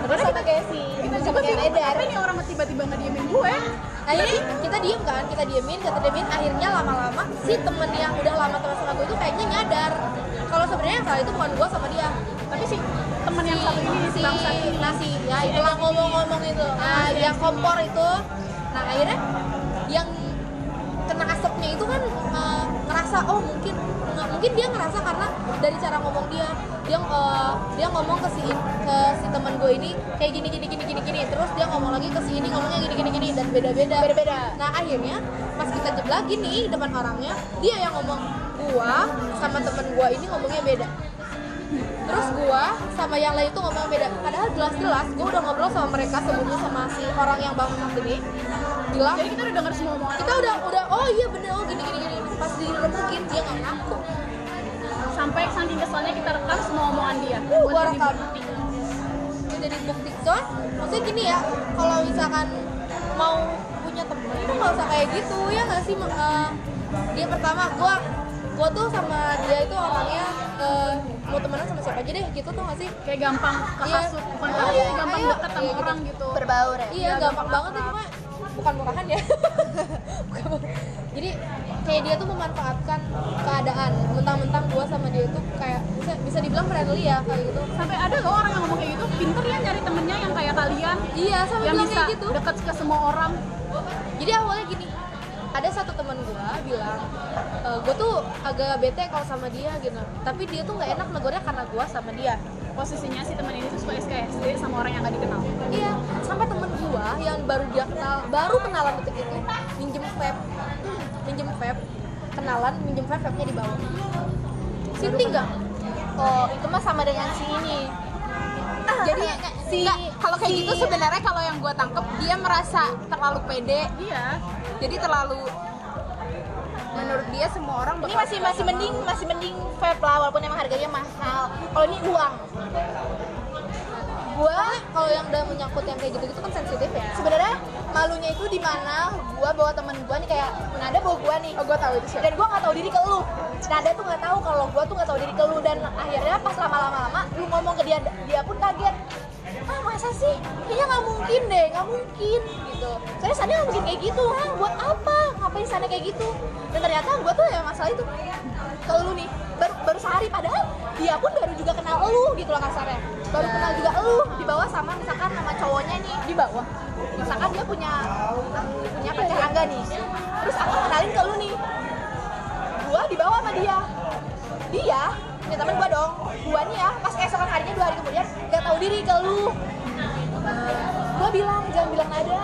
Terus sama kayak si kita sama juga kayak Edar nih orang tiba-tiba ngediemin gue. Nah ini kita diem kan, kita diemin, kita diemin, akhirnya lama-lama si temen yang udah lama teman sama gue itu kayaknya nyadar. Kalau sebenarnya yang salah itu bukan gue sama dia, Tapi si teman yang satu ini si nasi, ya itu yang ngomong-ngomong itu, nah yang kompor itu, nah akhirnya yang kena asapnya itu kan eh, ngerasa oh mungkin nggak- mungkin dia ngerasa karena dari cara ngomong dia dia eh, dia ngomong ke si ke si teman gue ini kayak gini gini gini gini gini. Terus dia ngomong lagi ke si ini ngomongnya gini gini gini dan beda beda Beda-beda. nah akhirnya pas kita jeblakin nih depan orangnya dia yang ngomong gua sama temen gua ini ngomongnya beda. Terus gua sama yang lain itu ngomongnya beda. Padahal jelas-jelas gua udah ngobrol sama mereka sebelumnya sama si orang yang bang ini. Bilang Jadi kita udah denger semua omongan kita udah udah oh iya bener oh gini gini gini. Pas diremukin dia nggak ngaku saking keselnya kita rekam semua omongan dia. Uh, buat gua jadi rekam. bukti. itu jadi bukti soalnya maksudnya gini ya kalau misalkan mau punya temen itu nggak usah kayak gitu ya nggak sih? Eh, dia pertama gua gua tuh sama dia itu orangnya eh, mau temenan sama siapa aja deh gitu tuh nggak sih Kayak gampang Iya. kehasut, bukan Oh, iya, gampang ayo. deket sama Iya, gitu. orang gitu. berbaur ya iya gampang banget tuh cuma bukan murahan ya *laughs* Bukan- jadi kayak dia tuh memanfaatkan keadaan mentang-mentang gua sama dia tuh kayak bisa bisa dibilang friendly ya kayak gitu. Sampai ada loh orang yang ngomong kayak gitu? Pinter ya nyari temennya yang kayak kalian. Iya sama yang bilang bisa kayak gitu. deket ke semua orang. Jadi awalnya gini ada satu teman gua bilang e, gua tuh agak bete kalau sama dia gitu. Tapi dia tuh nggak enak negornya karena gua sama dia. Posisinya si teman ini tuh suka SKSD sama orang yang gak dikenal. Iya sampai temen gua yang baru dia kenal baru kenalan detik itu minjem vape. Kenalan minjem vape vape nya dibawa. Sinti nggak? Oh itu mah sama dengan si ini. Jadi si nggak, kalau kayak si- gitu sebenarnya kalau yang gue tangkep dia merasa terlalu pede. Iya. Jadi terlalu menurut dia semua orang ini masih masih mending masih mending vape lah walaupun emang harganya mahal. Kalau ini uang. Gua kalau yang udah menyangkut yang kayak gitu gitu kan sensitif ya. Sebenarnya malunya itu di mana gua bawa temen gua nih kayak Nada bawa gua nih. Oh gue tahu itu siapa dan gua nggak tahu diri ke lu. Nada tuh nggak tahu kalau gua tuh nggak tahu diri ke lu. Dan akhirnya pas lama-lama lama lu ngomong ke dia dia pun kaget. Ah masa sih? Kayaknya nggak mungkin deh nggak mungkin gitu. Soalnya sana nggak mungkin kayak gitu ah buat apa? Ngapain sana kayak gitu? Dan ternyata gua tuh ya masalah itu ke lu nih. Baru baru sehari padahal dia pun baru juga kenal lu gitu loh kasarnya. Baru kenal juga lu dibawa sama misalkan nama cowoknya nih. Di bawah misalkan dia punya punya pacar Angga nih. Terus aku kenalin ke lu nih. Gua dibawa sama dia. Dia ini temen gua dong. Gua nih ya pas keesokan harinya dua hari kemudian gak tahu diri ke lu. Gua bilang jangan bilang nada.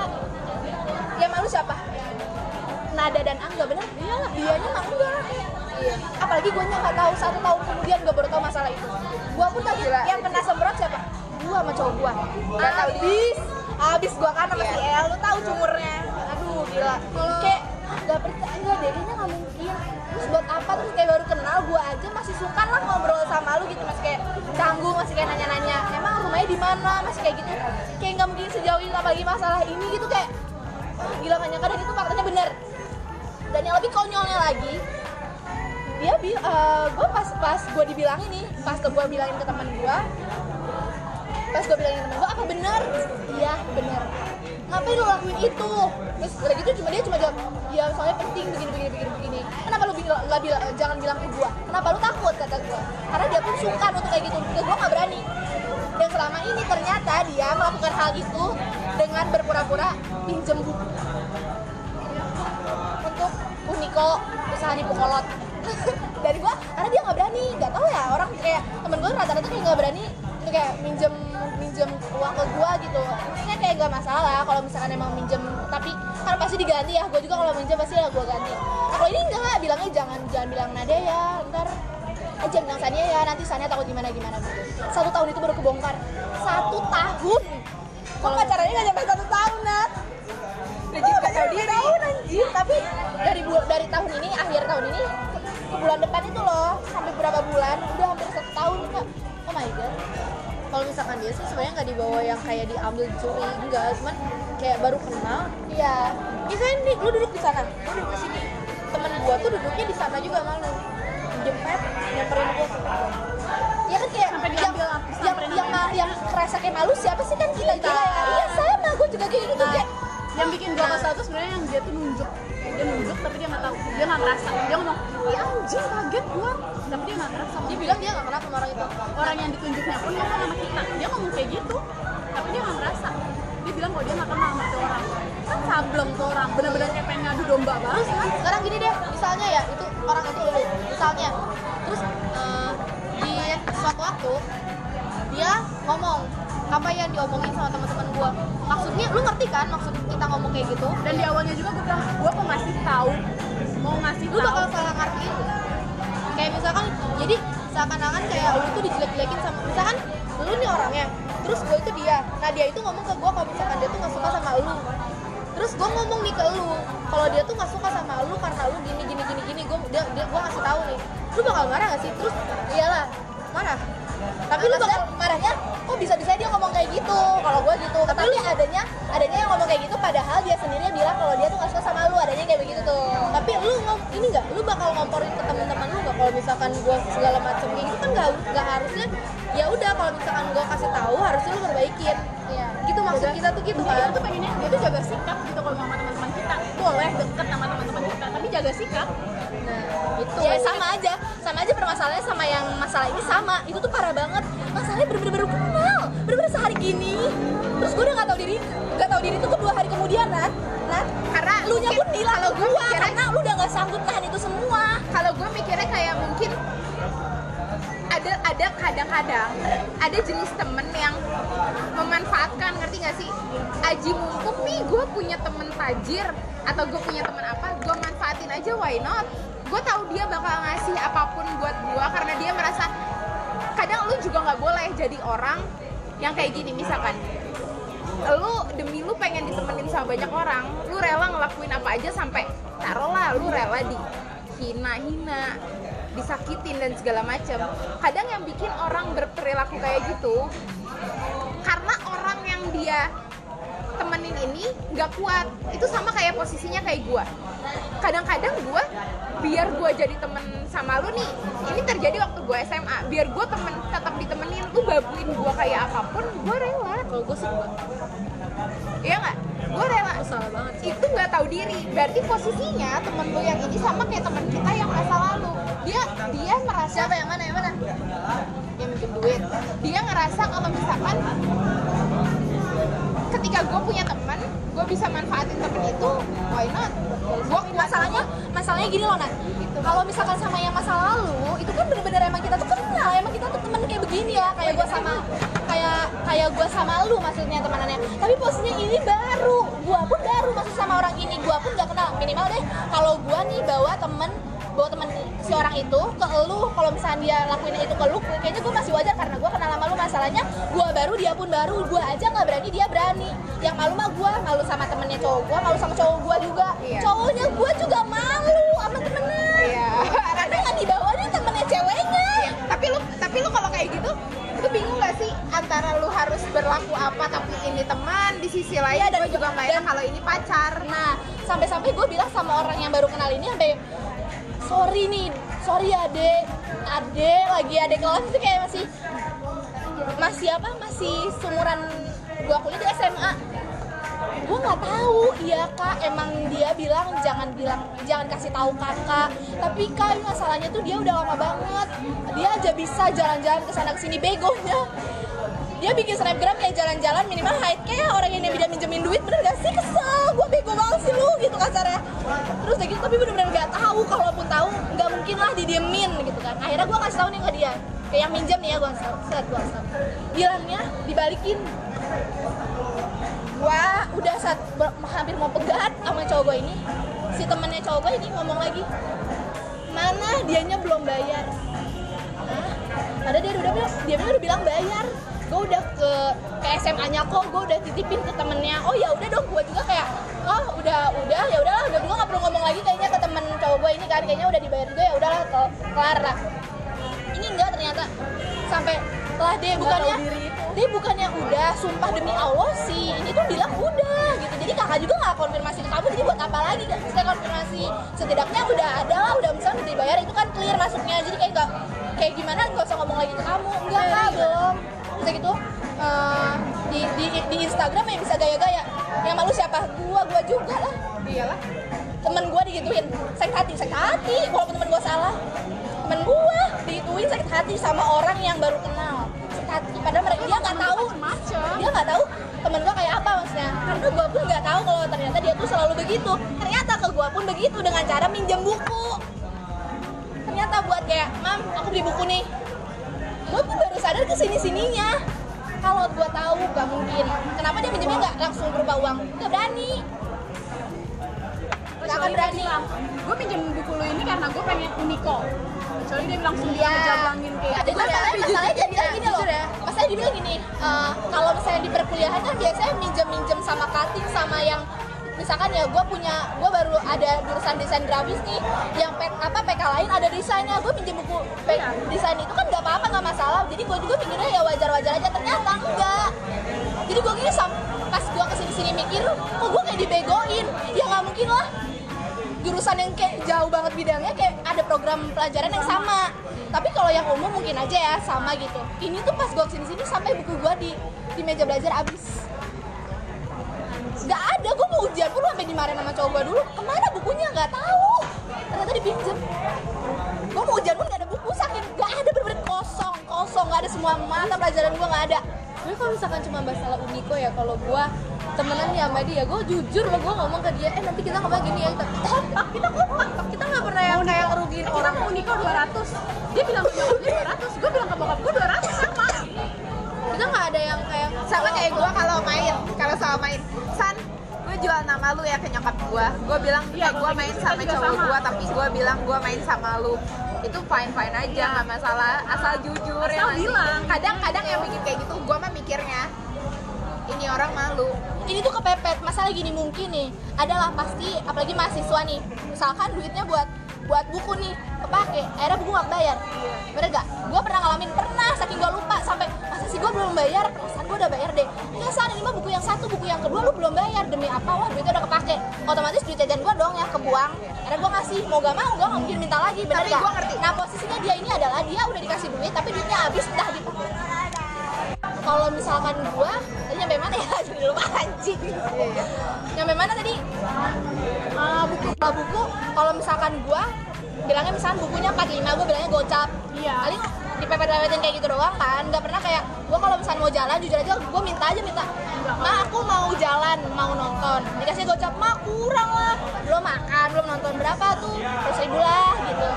Yang malu siapa? Nada dan angga. Bener? Iyalah dianya mah enggak iya apalagi gua nggak tahu satu tahun kemudian gua baru tahu masalah itu. Gua pun tahu yang kena semprot siapa? Gua sama cowok gua. Nggak tahu habis habis gua kan sama si El lu tahu cumurnya. Aduh gila. Kayak gak percaya enggak deh kayaknya nggak mungkin. Terus buat apa? Terus kayak baru kenal gua aja masih suka lah ngobrol sama lu gitu. Masih kayak canggung masih kayak nanya-nanya emang rumahnya di mana? Masih kayak gitu. Kayak nggak mungkin sejauh ini apalagi masalah ini gitu kayak ah, gila gak nyangka dan itu faktanya bener. Dan yang lebih konyolnya lagi dia bil gue pas pas gue dibilangin nih pas gue bilangin ke teman gue pas gue bilangin temen gue apa bener iya bener ngapain lu lakuin itu? Terus udah gitu cuma dia cuma jawab ya soalnya penting begini begini begini begini. Kenapa lu bilang nggak bilang jangan bilang ke gue kenapa lu takut? kata gue karena dia pun suka untuk kayak gitu ke gue nggak berani. Dan selama ini ternyata dia melakukan hal itu dengan berpura-pura pinjem buku untuk Uniko usaha di Pukolot *laughs* dari gua karena dia nggak berani nggak tahu ya orang kayak temen gua rata-rata kayak nggak berani kayak minjem minjem uang ke gua gitu. Maksudnya kayak gak masalah kalau misalkan emang minjem tapi kan pasti diganti ya. Gua juga kalau minjem pasti ya gua ganti. Nah, kalau ini enggak bilangnya jangan jangan bilang nada ya ntar jangan bilang Sania ya nanti Sania takut gimana gimana gitu. Satu tahun itu baru kebongkar. Satu tahun? Kok pacarannya nggak nyampe satu tahun Nat? Jadi nggak tahu diri. tahun anjir? Tapi dari dari tahun ini akhir tahun ini ke bulan depan itu loh sampai berapa bulan? Udah hampir satu tahun kak. Oh my god kalau misalkan dia sih sebenarnya nggak dibawa yang kayak diambil curi enggak. Cuman kayak baru kenal iya. misalnya nih lu duduk di sana. Lu duduk di sini. Temen gua tuh duduknya di sana juga malu jempet nyamperin gua ya kan kayak Sampai yang diambil yang sampai yang, ma- yang kerasa kayak malu siapa sih? Kan kita Kita. ya iya sama. Gue juga kayak gitu kayak yang bikin gua kesal tuh sebenarnya yang dia tuh nunjuk. Dia nunjuk tapi dia nggak tahu. Dia nggak ngerasa. Dia ngomong ih anjing kaget gua tapi dia nggak ngerasa dia bilang dia nggak kenal sama orang itu. Orang yang ditunjuknya pun ngomong sama kita. Dia ngomong kayak gitu. Tapi dia nggak ngerasa. Dia bilang kalau dia nggak kenal sama tuh orang. Kan sableng tuh orang. Bener-bener kayak pengen ngadu domba banget. Kan sekarang gini deh. Misalnya ya itu orang itu lu misalnya. Terus eh, di suatu waktu dia ngomong apa yang diomongin sama teman-teman gua. Maksudnya lu ngerti kan maksud kita ngomong kayak gitu? Dan di awalnya juga gue bilang gue mau ngasih tahu? Mau ngasih lu tahu? bakal salah ngertiin kayak misalkan jadi seakan-akan kayak lu tuh dijelek-jelekin sama misalkan lu nih orangnya terus gue itu dia. Nah dia itu ngomong ke gue kalau misalkan dia tuh nggak suka sama lu. Terus gue ngomong nih ke lu kalau dia tuh nggak suka sama lu karena lu gini gini gini gini gue dia, dia gue ngasih tahu nih. Lu bakal marah gak sih? Terus iyalah marah. Tapi lu bakal marahnya kok bisa bisa dia ngomong kayak gitu? Kalau gue gitu tapi lu adanya adanya yang ngomong kayak gitu padahal dia sendiri bilang kalau dia tuh nggak suka sama lu adanya kayak begitu tuh. Tapi lu ngom ini nggak? Lu bakal ngomporin ke teman-teman lu kalau misalkan gue segala macam kayak gitu kan nggak nggak harusnya ya udah kalau misalkan gue kasih tahu harusnya lu perbaikin. Iya. Gitu maksud kita tuh gitu kan. tuh pengennya dia tuh jaga sikap gitu kalau sama teman-teman kita. Boleh deket sama teman-teman kita tapi jaga sikap. Nah, itu. ya sama aja. Sama aja permasalahannya sama yang masalah ini sama. Itu tuh parah banget. Masalahnya bener-bener bener-bener sehari gini terus gue udah gak tau diri gak tau diri tuh kedua hari kemudian Nat. Nat Karena lu nya pun bilang kalau gue mikirnya karena lu udah gak sanggup tahan itu semua. Kalau gue mikirnya kayak mungkin ada ada kadang-kadang ada jenis temen yang memanfaatkan ngerti gak sih? Aji mumpung nih gue punya temen tajir atau gue punya temen apa gue manfaatin aja why not? Gue tahu dia bakal ngasih apa pun buat gue karena dia merasa kadang lu juga nggak boleh jadi orang yang kayak gini misalkan lu demi lu pengen ditemenin sama banyak orang lu rela ngelakuin apa aja sampai taruhlah lu rela dihina-hina disakitin dan segala macam kadang yang bikin orang berperilaku kayak gitu karena orang yang dia temenin ini nggak kuat. Itu sama kayak posisinya kayak gua kadang-kadang gua biar gua jadi temen sama lu nih ini terjadi waktu gua SMA biar gua temen tetap ditemenin lu babuin gua kayak apa pun gua rela Kalau gue sih gue Iya nggak? Gue rela. salah banget. Itu nggak tahu diri. Berarti posisinya temen lu yang ini sama kayak temen kita yang masa lalu. Dia dia merasa siapa yang mana yang mana yang minjem duit. Dia ngerasa kalau misalkan ketika gue punya teman, gue bisa manfaatin temen itu, why not? Masalahnya gini loh Nat kalau misalkan sama yang masa lalu itu kan bener-bener emang kita tuh kenal. Emang kita tuh temen kayak begini ya. Kayak gue sama kayak kayak gue sama lu maksudnya temanannya. Tapi posisinya ini baru. Gue pun baru masuk sama orang ini. Gue pun gak kenal. Minimal deh kalau gue nih bawa temen si orang itu ke lu kalau misalnya dia lakuin itu ke lu kayaknya gue masih wajar karena gue kenal sama lu. Masalahnya gue baru dia pun baru gue aja nggak berani dia berani. Yang malu mah gue malu sama temennya cowok gue malu sama cowok gue juga. Iya. cowoknya gue juga malu sama temennya. Iya. *laughs* karena nggak dibawanya temennya ceweknya. Tapi lu tapi lu kalau kayak gitu lu bingung gak sih antara lu harus berlaku apa tapi ini teman di sisi lain Iya, dan gue juga nggak enak kalau ini pacar? Nah sampai-sampai gue bilang sama orang yang baru kenal ini sampai sorry nih sorry ade. Ade lagi ade kelas itu kayak masih masih apa? Masih sumuran gua kuliah di SMA gue nggak tahu. Iya kak. Emang dia bilang jangan bilang jangan kasih tahu kakak. Tapi kak masalahnya tuh dia udah lama banget. Dia aja bisa jalan-jalan ke sana ke sini begonya. Dia bikin snapgram kayak jalan-jalan minimal hide kayak orang yang dia minjemin duit. Bener gak sih? Kesel bego banget sih lu gitu kasarnya. Terus kayak gitu tapi bener-bener gak tahu kalaupun tahu nggak mungkin lah didiemin gitu kan. Akhirnya gue kasih tahu nih ke dia. Kayak yang minjem nih ya gue kasih tahu. Set gue kasih bilangnya dibalikin. Gua udah saat hampir mau pegat sama cowok gue ini. Si temennya cowok gue ini ngomong lagi mana dianya belum bayar? Hah? ada dia udah bilang dia udah bilang bayar gue udah ke ke SMA nya kok gue udah titipin ke temennya. Oh ya udah dong gue juga kayak oh udah udah ya udahlah udah gue nggak perlu ngomong lagi kayaknya ke temen cowok gue ini kan kayaknya udah dibayar juga ya udahlah ke- kelar lah. Ini enggak ternyata sampai lah dia bukannya dia bukannya udah sumpah demi Allah sih ini tuh bilang udah gitu. Jadi kakak juga nggak konfirmasi ke kamu jadi buat apa lagi kan saya konfirmasi? Setidaknya udah ada lah udah misalnya udah dibayar itu kan clear masuknya. Jadi kayak gak kayak gimana gak usah ngomong lagi ke kamu. Enggak kak belum bisa gitu eh, di, di, di Instagram yang bisa gaya-gaya. Yang malu siapa? Gua gua juga lah. Iyalah. Temen gue digituin. Sakit hati sakit hati. Walaupun temen gue salah. Temen gue digituin sakit hati sama orang yang baru kenal. Sakit hati. Padahal mereka dia nggak tahu. Dia nggak tahu temen gue kayak apa maksudnya. Karena gue pun nggak tahu kalau ternyata dia tuh selalu begitu. Ternyata ke gue pun begitu dengan cara minjem buku. Ternyata buat kayak mam aku beli buku nih gue pun baru sadar ke sini sininya kalau gue tahu gak mungkin. Kenapa dia minjemnya nggak langsung berupa uang? Gak berani. Gak akan berani. gue pinjam buku lu ini karena gue pengen Uniko kecuali dia langsung dia ngejablangin kayak Tapi masalahnya, masalahnya dia bilang gini loh. Masalahnya dia bilang gini eh, Kalau misalnya di perkuliahan kan biasanya minjem-minjem sama cutting sama yang misalkan ya gue punya gue baru ada jurusan desain grafis nih yang P, apa PK lain ada desainnya. Gue pinjem buku P- desain itu kan nggak apa-apa nggak masalah. Jadi gue juga mikirnya ya wajar-wajar aja. Ternyata enggak. Jadi gue gini pas gue ke sini-sini mikir kok gue kayak dibegoin? Ya nggak mungkin lah. Jurusan yang kayak jauh banget bidangnya kayak ada program pelajaran yang sama. Tapi kalau yang umum mungkin aja ya sama gitu. Ini tuh pas gue ke sini sini sampai buku gue di di meja belajar abis ujian pun sampai dimarahin sama cowok gue dulu. Ke mana bukunya? Nggak tahu. Ternyata dipinjem. Gue mau ujian pun nggak ada buku saking nggak ada bener-bener kosong kosong. Nggak ada semua mata pelajaran gue nggak ada. Tapi kalau misalkan cuma masalah Uniko ya kalau gua temenan nih sama dia, gue jujur loh gue ngomong ke dia, eh nanti kita ngomong gini ya, kita kompak, kita kompak, kita nggak pernah yang kayak ngerugiin kita orang. mau Uniko 200 dia bilang nyokapnya 200 gue bilang ke bokap gue 200 sama. Kita nggak ada yang kayak sama kayak gue kalau main kalau sama main. San gue jual nama lu ya ke nyokap gue gue bilang Iya, ya gue kalau main sama cowok sama. gue tapi gue bilang gue main sama lu. Itu fine fine aja nggak masalah. Asal jujur Asal ya bilang. kadang-kadang yang bikin kayak gitu gue mah mikirnya ini orang malu. Ini tuh kepepet. Masalah gini mungkin nih. Adalah pasti apalagi mahasiswa nih. Misalkan duitnya buat buat buku nih kepake akhirnya buku nggak bayar. Bener gak gue pernah ngalamin pernah saking gue lupa sampai masa sih gue belum bayar perasaan gue udah bayar deh. Nggak san ini mah buku yang satu buku yang kedua lu belum bayar demi apa? Wah duitnya udah kepake. Otomatis duit jajan gue dong yang kebuang. Akhirnya gue ngasih mau gak mau gue nggak mungkin minta lagi bener Tapi gak gua ngerti. nah posisinya dia ini adalah dia udah dikasih duit tapi duitnya habis dah dipakai kalau misalkan tadi nyampe mana ya? *laughs* Jadi lupa anjing. Nyampe mana tadi? Ah, buku kalau buku. Kalau misalkan gua bilangnya misalkan bukunya 45 gua bilangnya gocap. Iya. paling dipepet-pepetin kayak gitu doang kan. Nggak pernah kayak gua kalau misalkan mau jalan jujur aja gua minta aja minta ma aku mau jalan mau nonton. Dikasih gocap ma kurang lah. Belum makan belum nonton berapa tuh? Terus ribu lah gitu.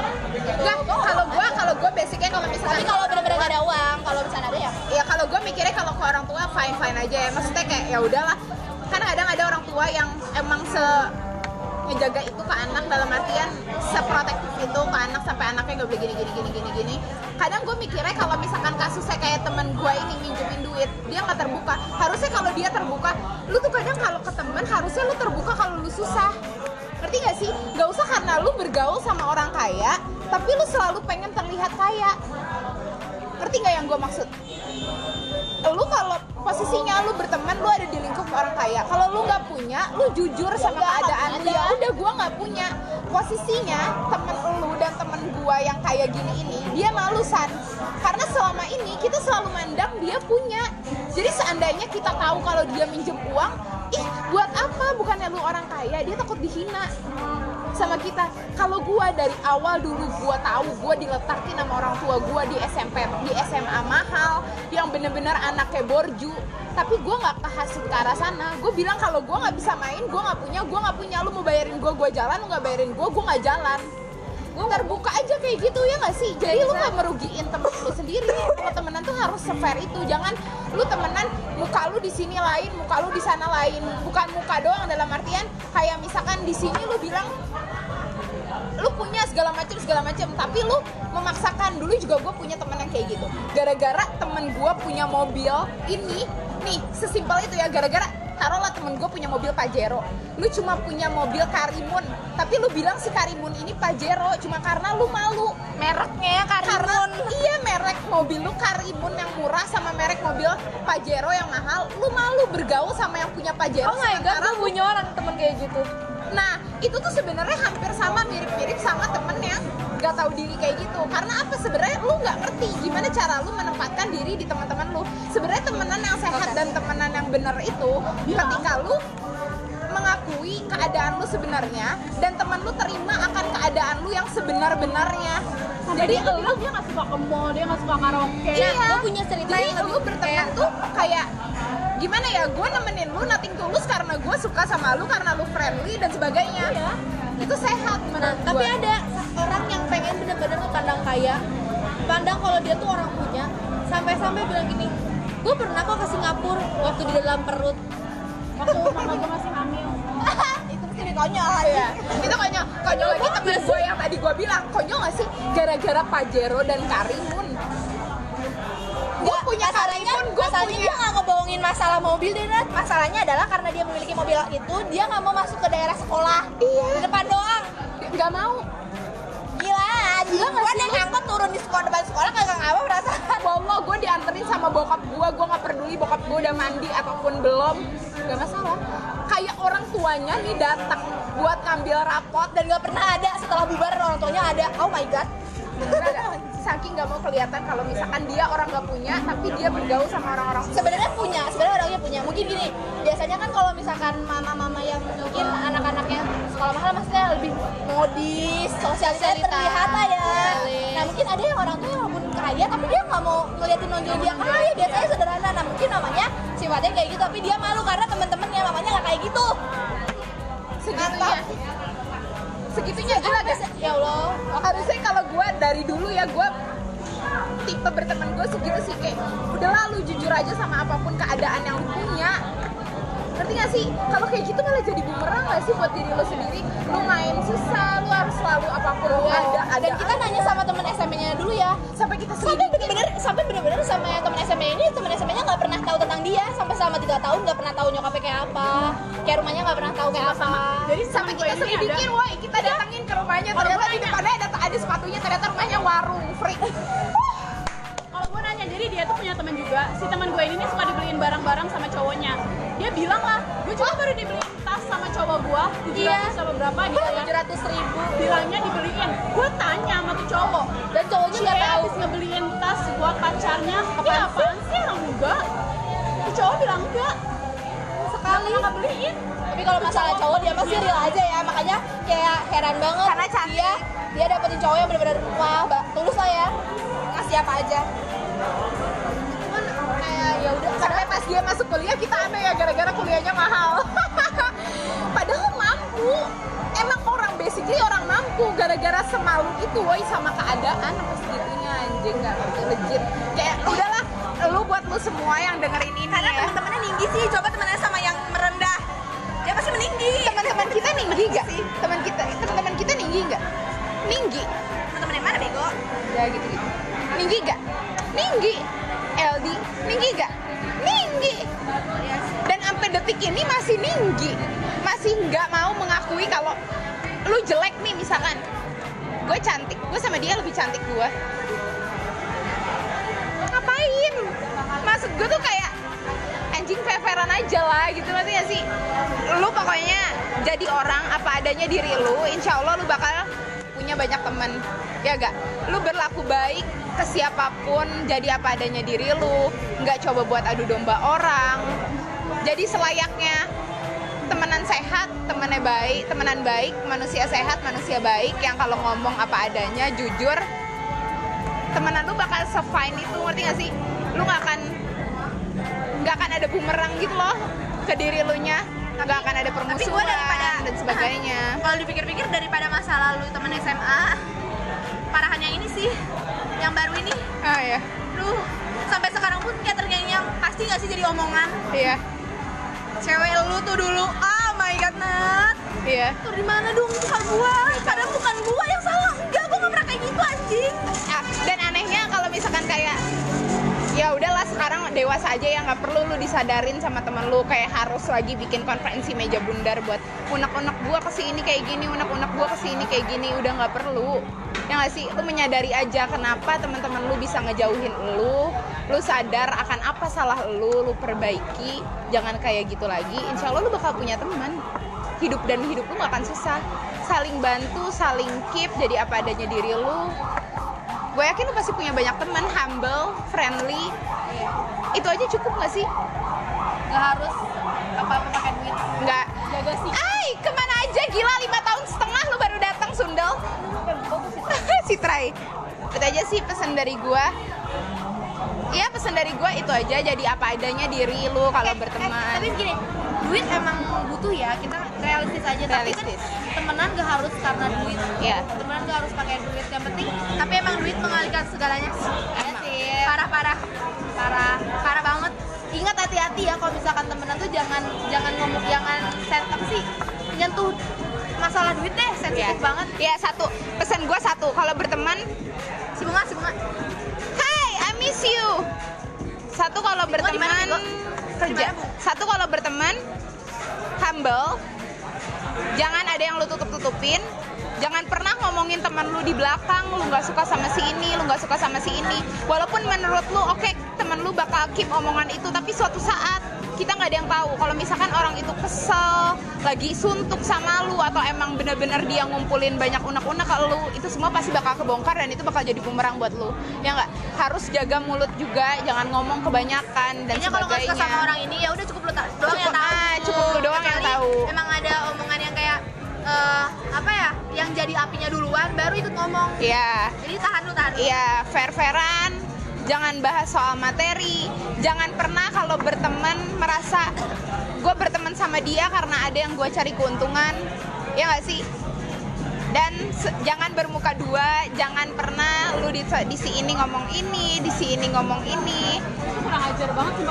Enggak, kalau gue kalau gue basicnya kalau misalkan tapi kalau benar-benar gak ada uang kalau misalnya ada ya. Ya kalau gue mikirnya kalau ke orang tua fine fine aja ya. Maksudnya kayak ya udahlah. Kan kadang ada orang tua yang emang se ngejaga itu ke anak dalam artian seprotektif itu ke anak sampai anaknya gak boleh gini gini gini gini gini. Kadang gue mikirnya kalau misalkan kasusnya kayak temen gue ini minjemin duit dia nggak terbuka. Harusnya kalau dia terbuka lu tuh kadang kalau ke temen harusnya lu terbuka kalau lu susah. Ngerti gak sih? Nggak usah karena lu bergaul sama orang kaya tapi lu selalu pengen terlihat kaya. Ngerti nggak yang gue maksud? Lu kalau posisinya lu berteman lu ada di lingkup orang kaya. Kalau lu nggak punya lu jujur sama Udah, keadaan lu. Ya udah gua nggak punya. Posisinya temen lu dan temen gua yang kayak gini ini dia malu san karena selama ini kita selalu mandang dia punya. Jadi seandainya kita tahu kalau dia minjem uang ih buat apa? Bukannya lu orang kaya dia takut dihina sama kita. Kalau gua dari awal dulu gua tahu gua diletakin sama orang tua gua di SMP di SMA mahal yang bener-bener anaknya borju. Tapi gua nggak kehasut ke arah sana. Gue bilang kalau gua nggak bisa main gua nggak punya gua nggak punya. Lu mau bayarin gua gua jalan. Lu nggak bayarin gua gua nggak jalan. Gue terbuka aja kayak gitu ya nggak sih? Jadi lu nggak merugiin temen lu sendiri. Kalau temenan tuh harus sefair itu. Jangan lu temenan muka lu di sini lain muka lu di sana lain. Bukan muka doang dalam artian kayak misalkan di sini lu bilang lu punya segala macam segala macam. Tapi lu memaksakan dulu juga gue punya temen yang kayak gitu. Gara-gara temen gue punya mobil ini nih sesimpel itu ya gara-gara taruhlah temen gue punya mobil Pajero lu cuma punya mobil Karimun. Tapi lu bilang si Karimun ini Pajero cuma karena lu malu. Mereknya karena Karimun. iya merek mobil lu Karimun yang murah sama merek mobil Pajero yang mahal. Lu malu bergaul sama yang punya Pajero Oh my god, gue punya orang temen kayak gitu. Nah, itu tuh sebenarnya hampir sama mirip-mirip sama temen yang gak tahu diri kayak gitu. Karena apa? Sebenarnya lu nggak ngerti gimana cara lu menempatkan diri di teman-teman lu. Sebenarnya temenan yang sehat dan temenan yang benar itu ketika lu mengakui keadaan lu sebenarnya dan teman lu terima akan keadaan lu yang sebenar-benarnya. jadi dia bilang dia nggak suka ke mall dia nggak suka karaoke Iya. gue punya cerita Jadi yang lu berteman kayak tuh kayak gimana ya? Gue nemenin lu nating tulus karena gue suka sama lu karena lu friendly dan sebagainya. Iya. Itu sehat menurut tapi gua. ada kaya pandang kalau dia tuh orang punya sampai-sampai bilang gini gue pernah kok ke Singapura waktu di dalam perut waktu mama gue masih hamil *laughs* itu konyol Iya, itu konyol. Konyol lagi temen gue yang tadi gue bilang, konyol gak sih? Gara-gara Pajero dan Karimun. Gue punya Karimun, gue punya dia nggak ngebohongin masalah mobil deh Nat. masalahnya adalah karena dia memiliki mobil itu dia nggak mau masuk ke daerah sekolah Iya. di depan doang Gak mau. Turun di sekolah depan sekolah kagak ngapa perasaan Wallah, gue dianterin sama bokap gue, gue gak peduli bokap gue udah mandi ataupun belum, gak masalah. Kayak orang tuanya nih datang buat ngambil rapot dan nggak pernah ada. Setelah bubar orang tuanya ada. Oh my god. Nggak ada. Saking nggak mau kelihatan kalau misalkan dia orang nggak punya tapi dia bergaul sama orang-orang. Sebenarnya punya sebenarnya orangnya punya. Mungkin gini biasanya kan kalau misalkan mama-mama yang mungkin anak-anaknya sekolah mahal maksudnya lebih modis sosialisasi Sosialitas. terlihat lah ya. Nah mungkin ada yang orang yang walaupun kaya tapi dia nggak mau ngeliatin nonjol dia. Kaya biasanya sederhana. Nah mungkin namanya sifatnya kayak gitu tapi dia malu karena temen-temennya mamanya nggak kayak gitu. Segitunya segitunya gila gak ya Allah. Harusnya kalau gue dari dulu ya gue tipe berteman gue segitu sih. Kayak udah lalu jujur aja sama apa pun keadaan yang lu punya. Ngerti gak sih? Kalau kayak gitu malah jadi bumerang gak sih buat diri lo sendiri? Lu main susah lu harus selalu apa pun lu ada ada dan kita nanya sama temen SMP-nya dulu ya. Sampai kita sampai bener-bener sampai bener-bener sama temen SMP ini temen SMP-nya nggak pernah tahu tentang dia. Sampai selama tiga tahun nggak pernah tahu nyokapnya kayak apa. Kayak rumahnya nggak pernah tahu kayak apa. jadi sampai kita selidikin woi ke rumahnya ternyata di depannya ada ada sepatunya ternyata rumahnya warung free kalau gue nanya jadi dia tuh punya teman juga. Si teman gue ini nih suka dibeliin barang-barang sama cowoknya. Dia bilang lah gue juga baru dibeliin tas sama cowok gue tujuh Iya. ratus sama berapa gitu ya tujuh ratus ribu. Bilangnya dibeliin. Gue tanya sama tuh cowok. Dan cowoknya nggak tahu. habis ngebeliin tas buat pacarnya apaan, apaan sih? Orang enggak. Tuh cowok bilang enggak. Sekali. Nggak beliin? Tapi kalau masalah cowok dia pasti real aja kayak heran banget. Karena cantik. dia dia dapetin cowok yang benar-benar wah tulus lah ya. Ngasih apa aja. Cuman kayak ya udah sampai pas dia masuk kuliah kita aneh ya gara-gara kuliahnya mahal. *laughs* Padahal mampu. Emang orang basically orang mampu gara-gara semalu itu woi sama keadaan apa segitunya anjing gak ngerti legit. Kayak udahlah lu buat lu semua yang dengerin ini karena ya. teman-temannya tinggi sih coba temennya sama yang merendah. Dia pasti meninggi. Teman-teman kita tinggi gak tinggi gak tinggi LD tinggi gak tinggi dan sampai detik ini masih tinggi masih nggak mau mengakui kalau lu jelek nih misalkan. Gue cantik. Gue sama dia lebih cantik gue ngapain? Maksud gue tuh kayak anjing fair-fairan aja lah gitu. Gak sih lu pokoknya jadi orang apa adanya diri lu insya Allah lu bakal punya banyak temen ya gak lu berlaku baik ke siapa pun jadi apa adanya diri lu nggak coba buat adu domba orang. Jadi selayaknya temenan sehat temennya baik temenan baik manusia sehat manusia baik yang kalau ngomong apa adanya jujur temenan lu bakal se-fine itu ngerti gak sih? Lu nggak akan nggak akan ada bumerang gitu loh ke diri lu nya. Nggak akan ada tapi permusuhan daripada dan sebagainya. *laughs* Kalau dipikir-pikir daripada masa lalu temen SMA parahannya ini sih yang baru ini? Ah ya Duh, sampai sekarang pun kayak terngiang pasti gak sih jadi omongan? Iya. Cewek lu tuh dulu oh my god Nat. Iya. Tuh di mana dong? Bukan gua. Padahal bukan gua yang salah. Enggak gua gak pernah kayak gitu anjing. Ah, dan anehnya kalau misalkan kayak ya udahlah sekarang dewasa aja ya nggak perlu lu disadarin sama temen lu. Kayak harus lagi bikin konferensi meja bundar buat unek-unek gua ke sini kayak gini unek-unek gua ke sini kayak gini. Udah nggak perlu ya nggak sih? Lu menyadari aja kenapa teman-teman lu bisa ngejauhin lu. Lu sadar akan apa salah lu lu perbaiki. Jangan kayak gitu lagi. Insya Allah lu bakal punya teman. Hidup dan hidup lu gak akan susah. Saling bantu saling keep jadi apa adanya diri lu. Gue yakin lu pasti punya banyak teman humble friendly. Itu aja cukup gak sih? Gak harus apa-apa pakai duit. Nggak. Jaga sih. Ay, ke mana aja? Gila lima Trai itu aja sih pesan dari gua. Iya pesan dari gua itu aja. Jadi apa adanya diri lu kalau berteman. tapi gini duit emang butuh ya. Kita realistis aja. Realistis. tapi kan temenan gak harus karena duit. Iya. temenan gak harus pakai duit. Yang penting tapi emang duit mengalihkan segalanya. Ya sih. Parah parah. Parah. Parah banget. Ingat hati-hati ya kalau misalkan temenan tuh jangan jangan ngomong jangan set apa sih. Nyentuh masalah duit deh sensitif Iya. banget Iya satu pesan gua satu kalau berteman si bunga si bunga Hai, I miss you. Satu kalau berteman Bego? kerja. Di mana, Bu? Satu kalau berteman humble. Jangan ada yang lu tutup-tutupin. Jangan pernah ngomongin teman lu di belakang, lu nggak suka sama si ini, lu nggak suka sama si ini. Walaupun menurut lu oke teman lu bakal keep omongan itu, tapi suatu saat kita nggak ada yang tahu kalau misalkan orang itu kesel lagi suntuk sama lu atau emang bener-bener dia ngumpulin banyak unek-unek ke lu itu semua pasti bakal kebongkar dan itu bakal jadi bumerang buat lu ya nggak harus jaga mulut juga jangan ngomong kebanyakan dan Kayaknya kalau nggak suka sebagainya sama orang ini ya udah cukup lu ta- doang yang Cukup- tahu. ah, cukup lu doang yang tahu. Emang ada omongan yang kayak eh, apa ya? Yang jadi apinya duluan baru ikut ngomong. ya Jadi tahan lu tahan. Iya, fair-fairan. Jangan bahas soal materi. Jangan pernah kalau berteman merasa gue berteman sama dia karena ada yang gue cari keuntungan. Ya nggak sih? Dan jangan bermuka dua. Jangan pernah lu di, di si ini ngomong ini, di si ini ngomong ini.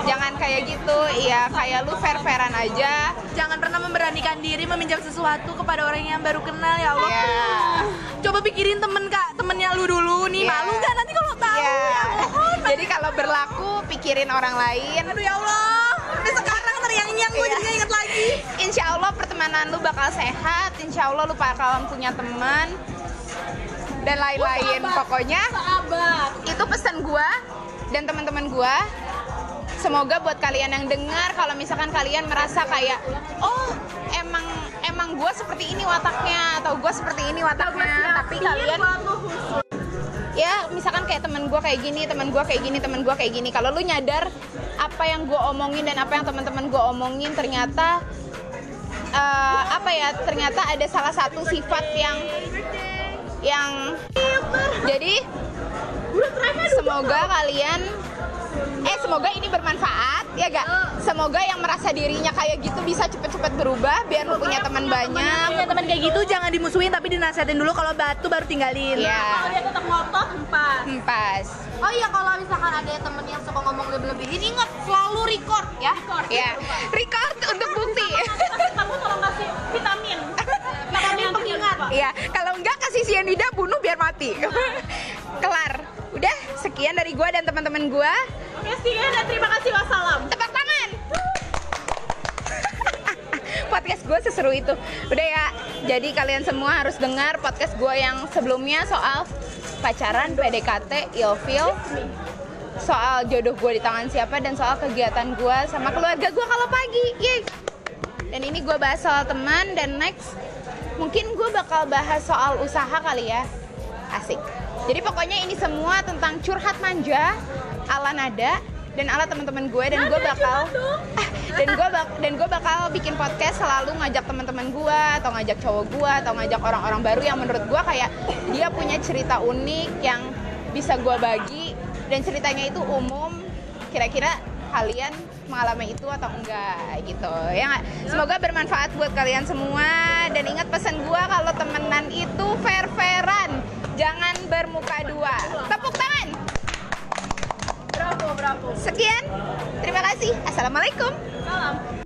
Jangan kayak gitu. Iya, kayak lu fair-fairan aja. Jangan pernah memberanikan diri meminjam sesuatu kepada orang yang baru kenal ya Allah. Iya. Coba pikirin temen kak, temennya lu dulu nih Iya. malu gak nanti kalau tahu Iya. ya mohon. Jadi kalau berlaku pikirin orang lain. Aduh ya Allah, sampai sekarang terngiang-ngiang gue Iya. gak inget lagi. Insya Allah pertemanan lu bakal sehat, insya Allah lu bakal punya teman dan lain-lain. Sahabat. Pokoknya Sahabat. itu pesan gua dan teman-teman gua. Semoga buat kalian yang dengar, kalau misalkan kalian merasa kayak, oh emang emang gua seperti ini wataknya atau gua seperti ini wataknya, tapi kalian ya misalkan kayak teman gue kayak gini teman gue kayak gini teman gue kayak gini. Kalau lu nyadar apa yang gue omongin dan apa yang teman-teman gue omongin ternyata eh, apa ya ternyata ada salah satu sifat yang yang jadi semoga kalian eh semoga ini bermanfaat ya gak semoga yang merasa dirinya kayak gitu bisa cepet-cepet berubah biar lu punya teman banyak Punya teman kayak gitu jangan dimusuhin tapi dinasihatin dulu kalau batu baru tinggalin. Kalau ya dia tetap ngotot, empat. empas Oh iya kalau misalkan ada temen yang suka ngomong lebih-lebihin ingat selalu record ya. ya record untuk bukti Kamu tolong kasih vitamin. *laughs* Vitamin pengingat. Iya, kalau enggak kasih cyanida bunuh biar mati. *laughs* Kelar. Udah, sekian dari gua dan teman-teman gua. Sekian dan terima kasih. Wassalam. Tepuk tangan. *laughs* podcast gue seseru itu. Udah ya. Jadi kalian semua harus dengar podcast gue yang sebelumnya soal pacaran, PDKT, ilfil, soal jodoh gue di tangan siapa dan soal kegiatan gue sama keluarga gue kalau pagi. Yeay. Dan ini gue bahas soal teman dan next mungkin gue bakal bahas soal usaha kali ya. Asik. Jadi pokoknya ini semua tentang curhat manja ala nada dan ala teman-teman gue dan gue bakal *laughs* dan gue bak dan gue bakal bikin podcast selalu ngajak teman-teman gue atau ngajak cowok gue atau ngajak orang-orang baru yang menurut gue kayak dia punya cerita unik yang bisa gue bagi dan ceritanya itu umum. Kira-kira kalian mengalami itu atau enggak gitu. Ya semoga bermanfaat buat kalian semua. Dan ingat pesan gua kalau temenan itu fair fairan jangan bermuka dua. Tepuk tangan Bravo, bravo. sekian terima kasih assalamualaikum Salam.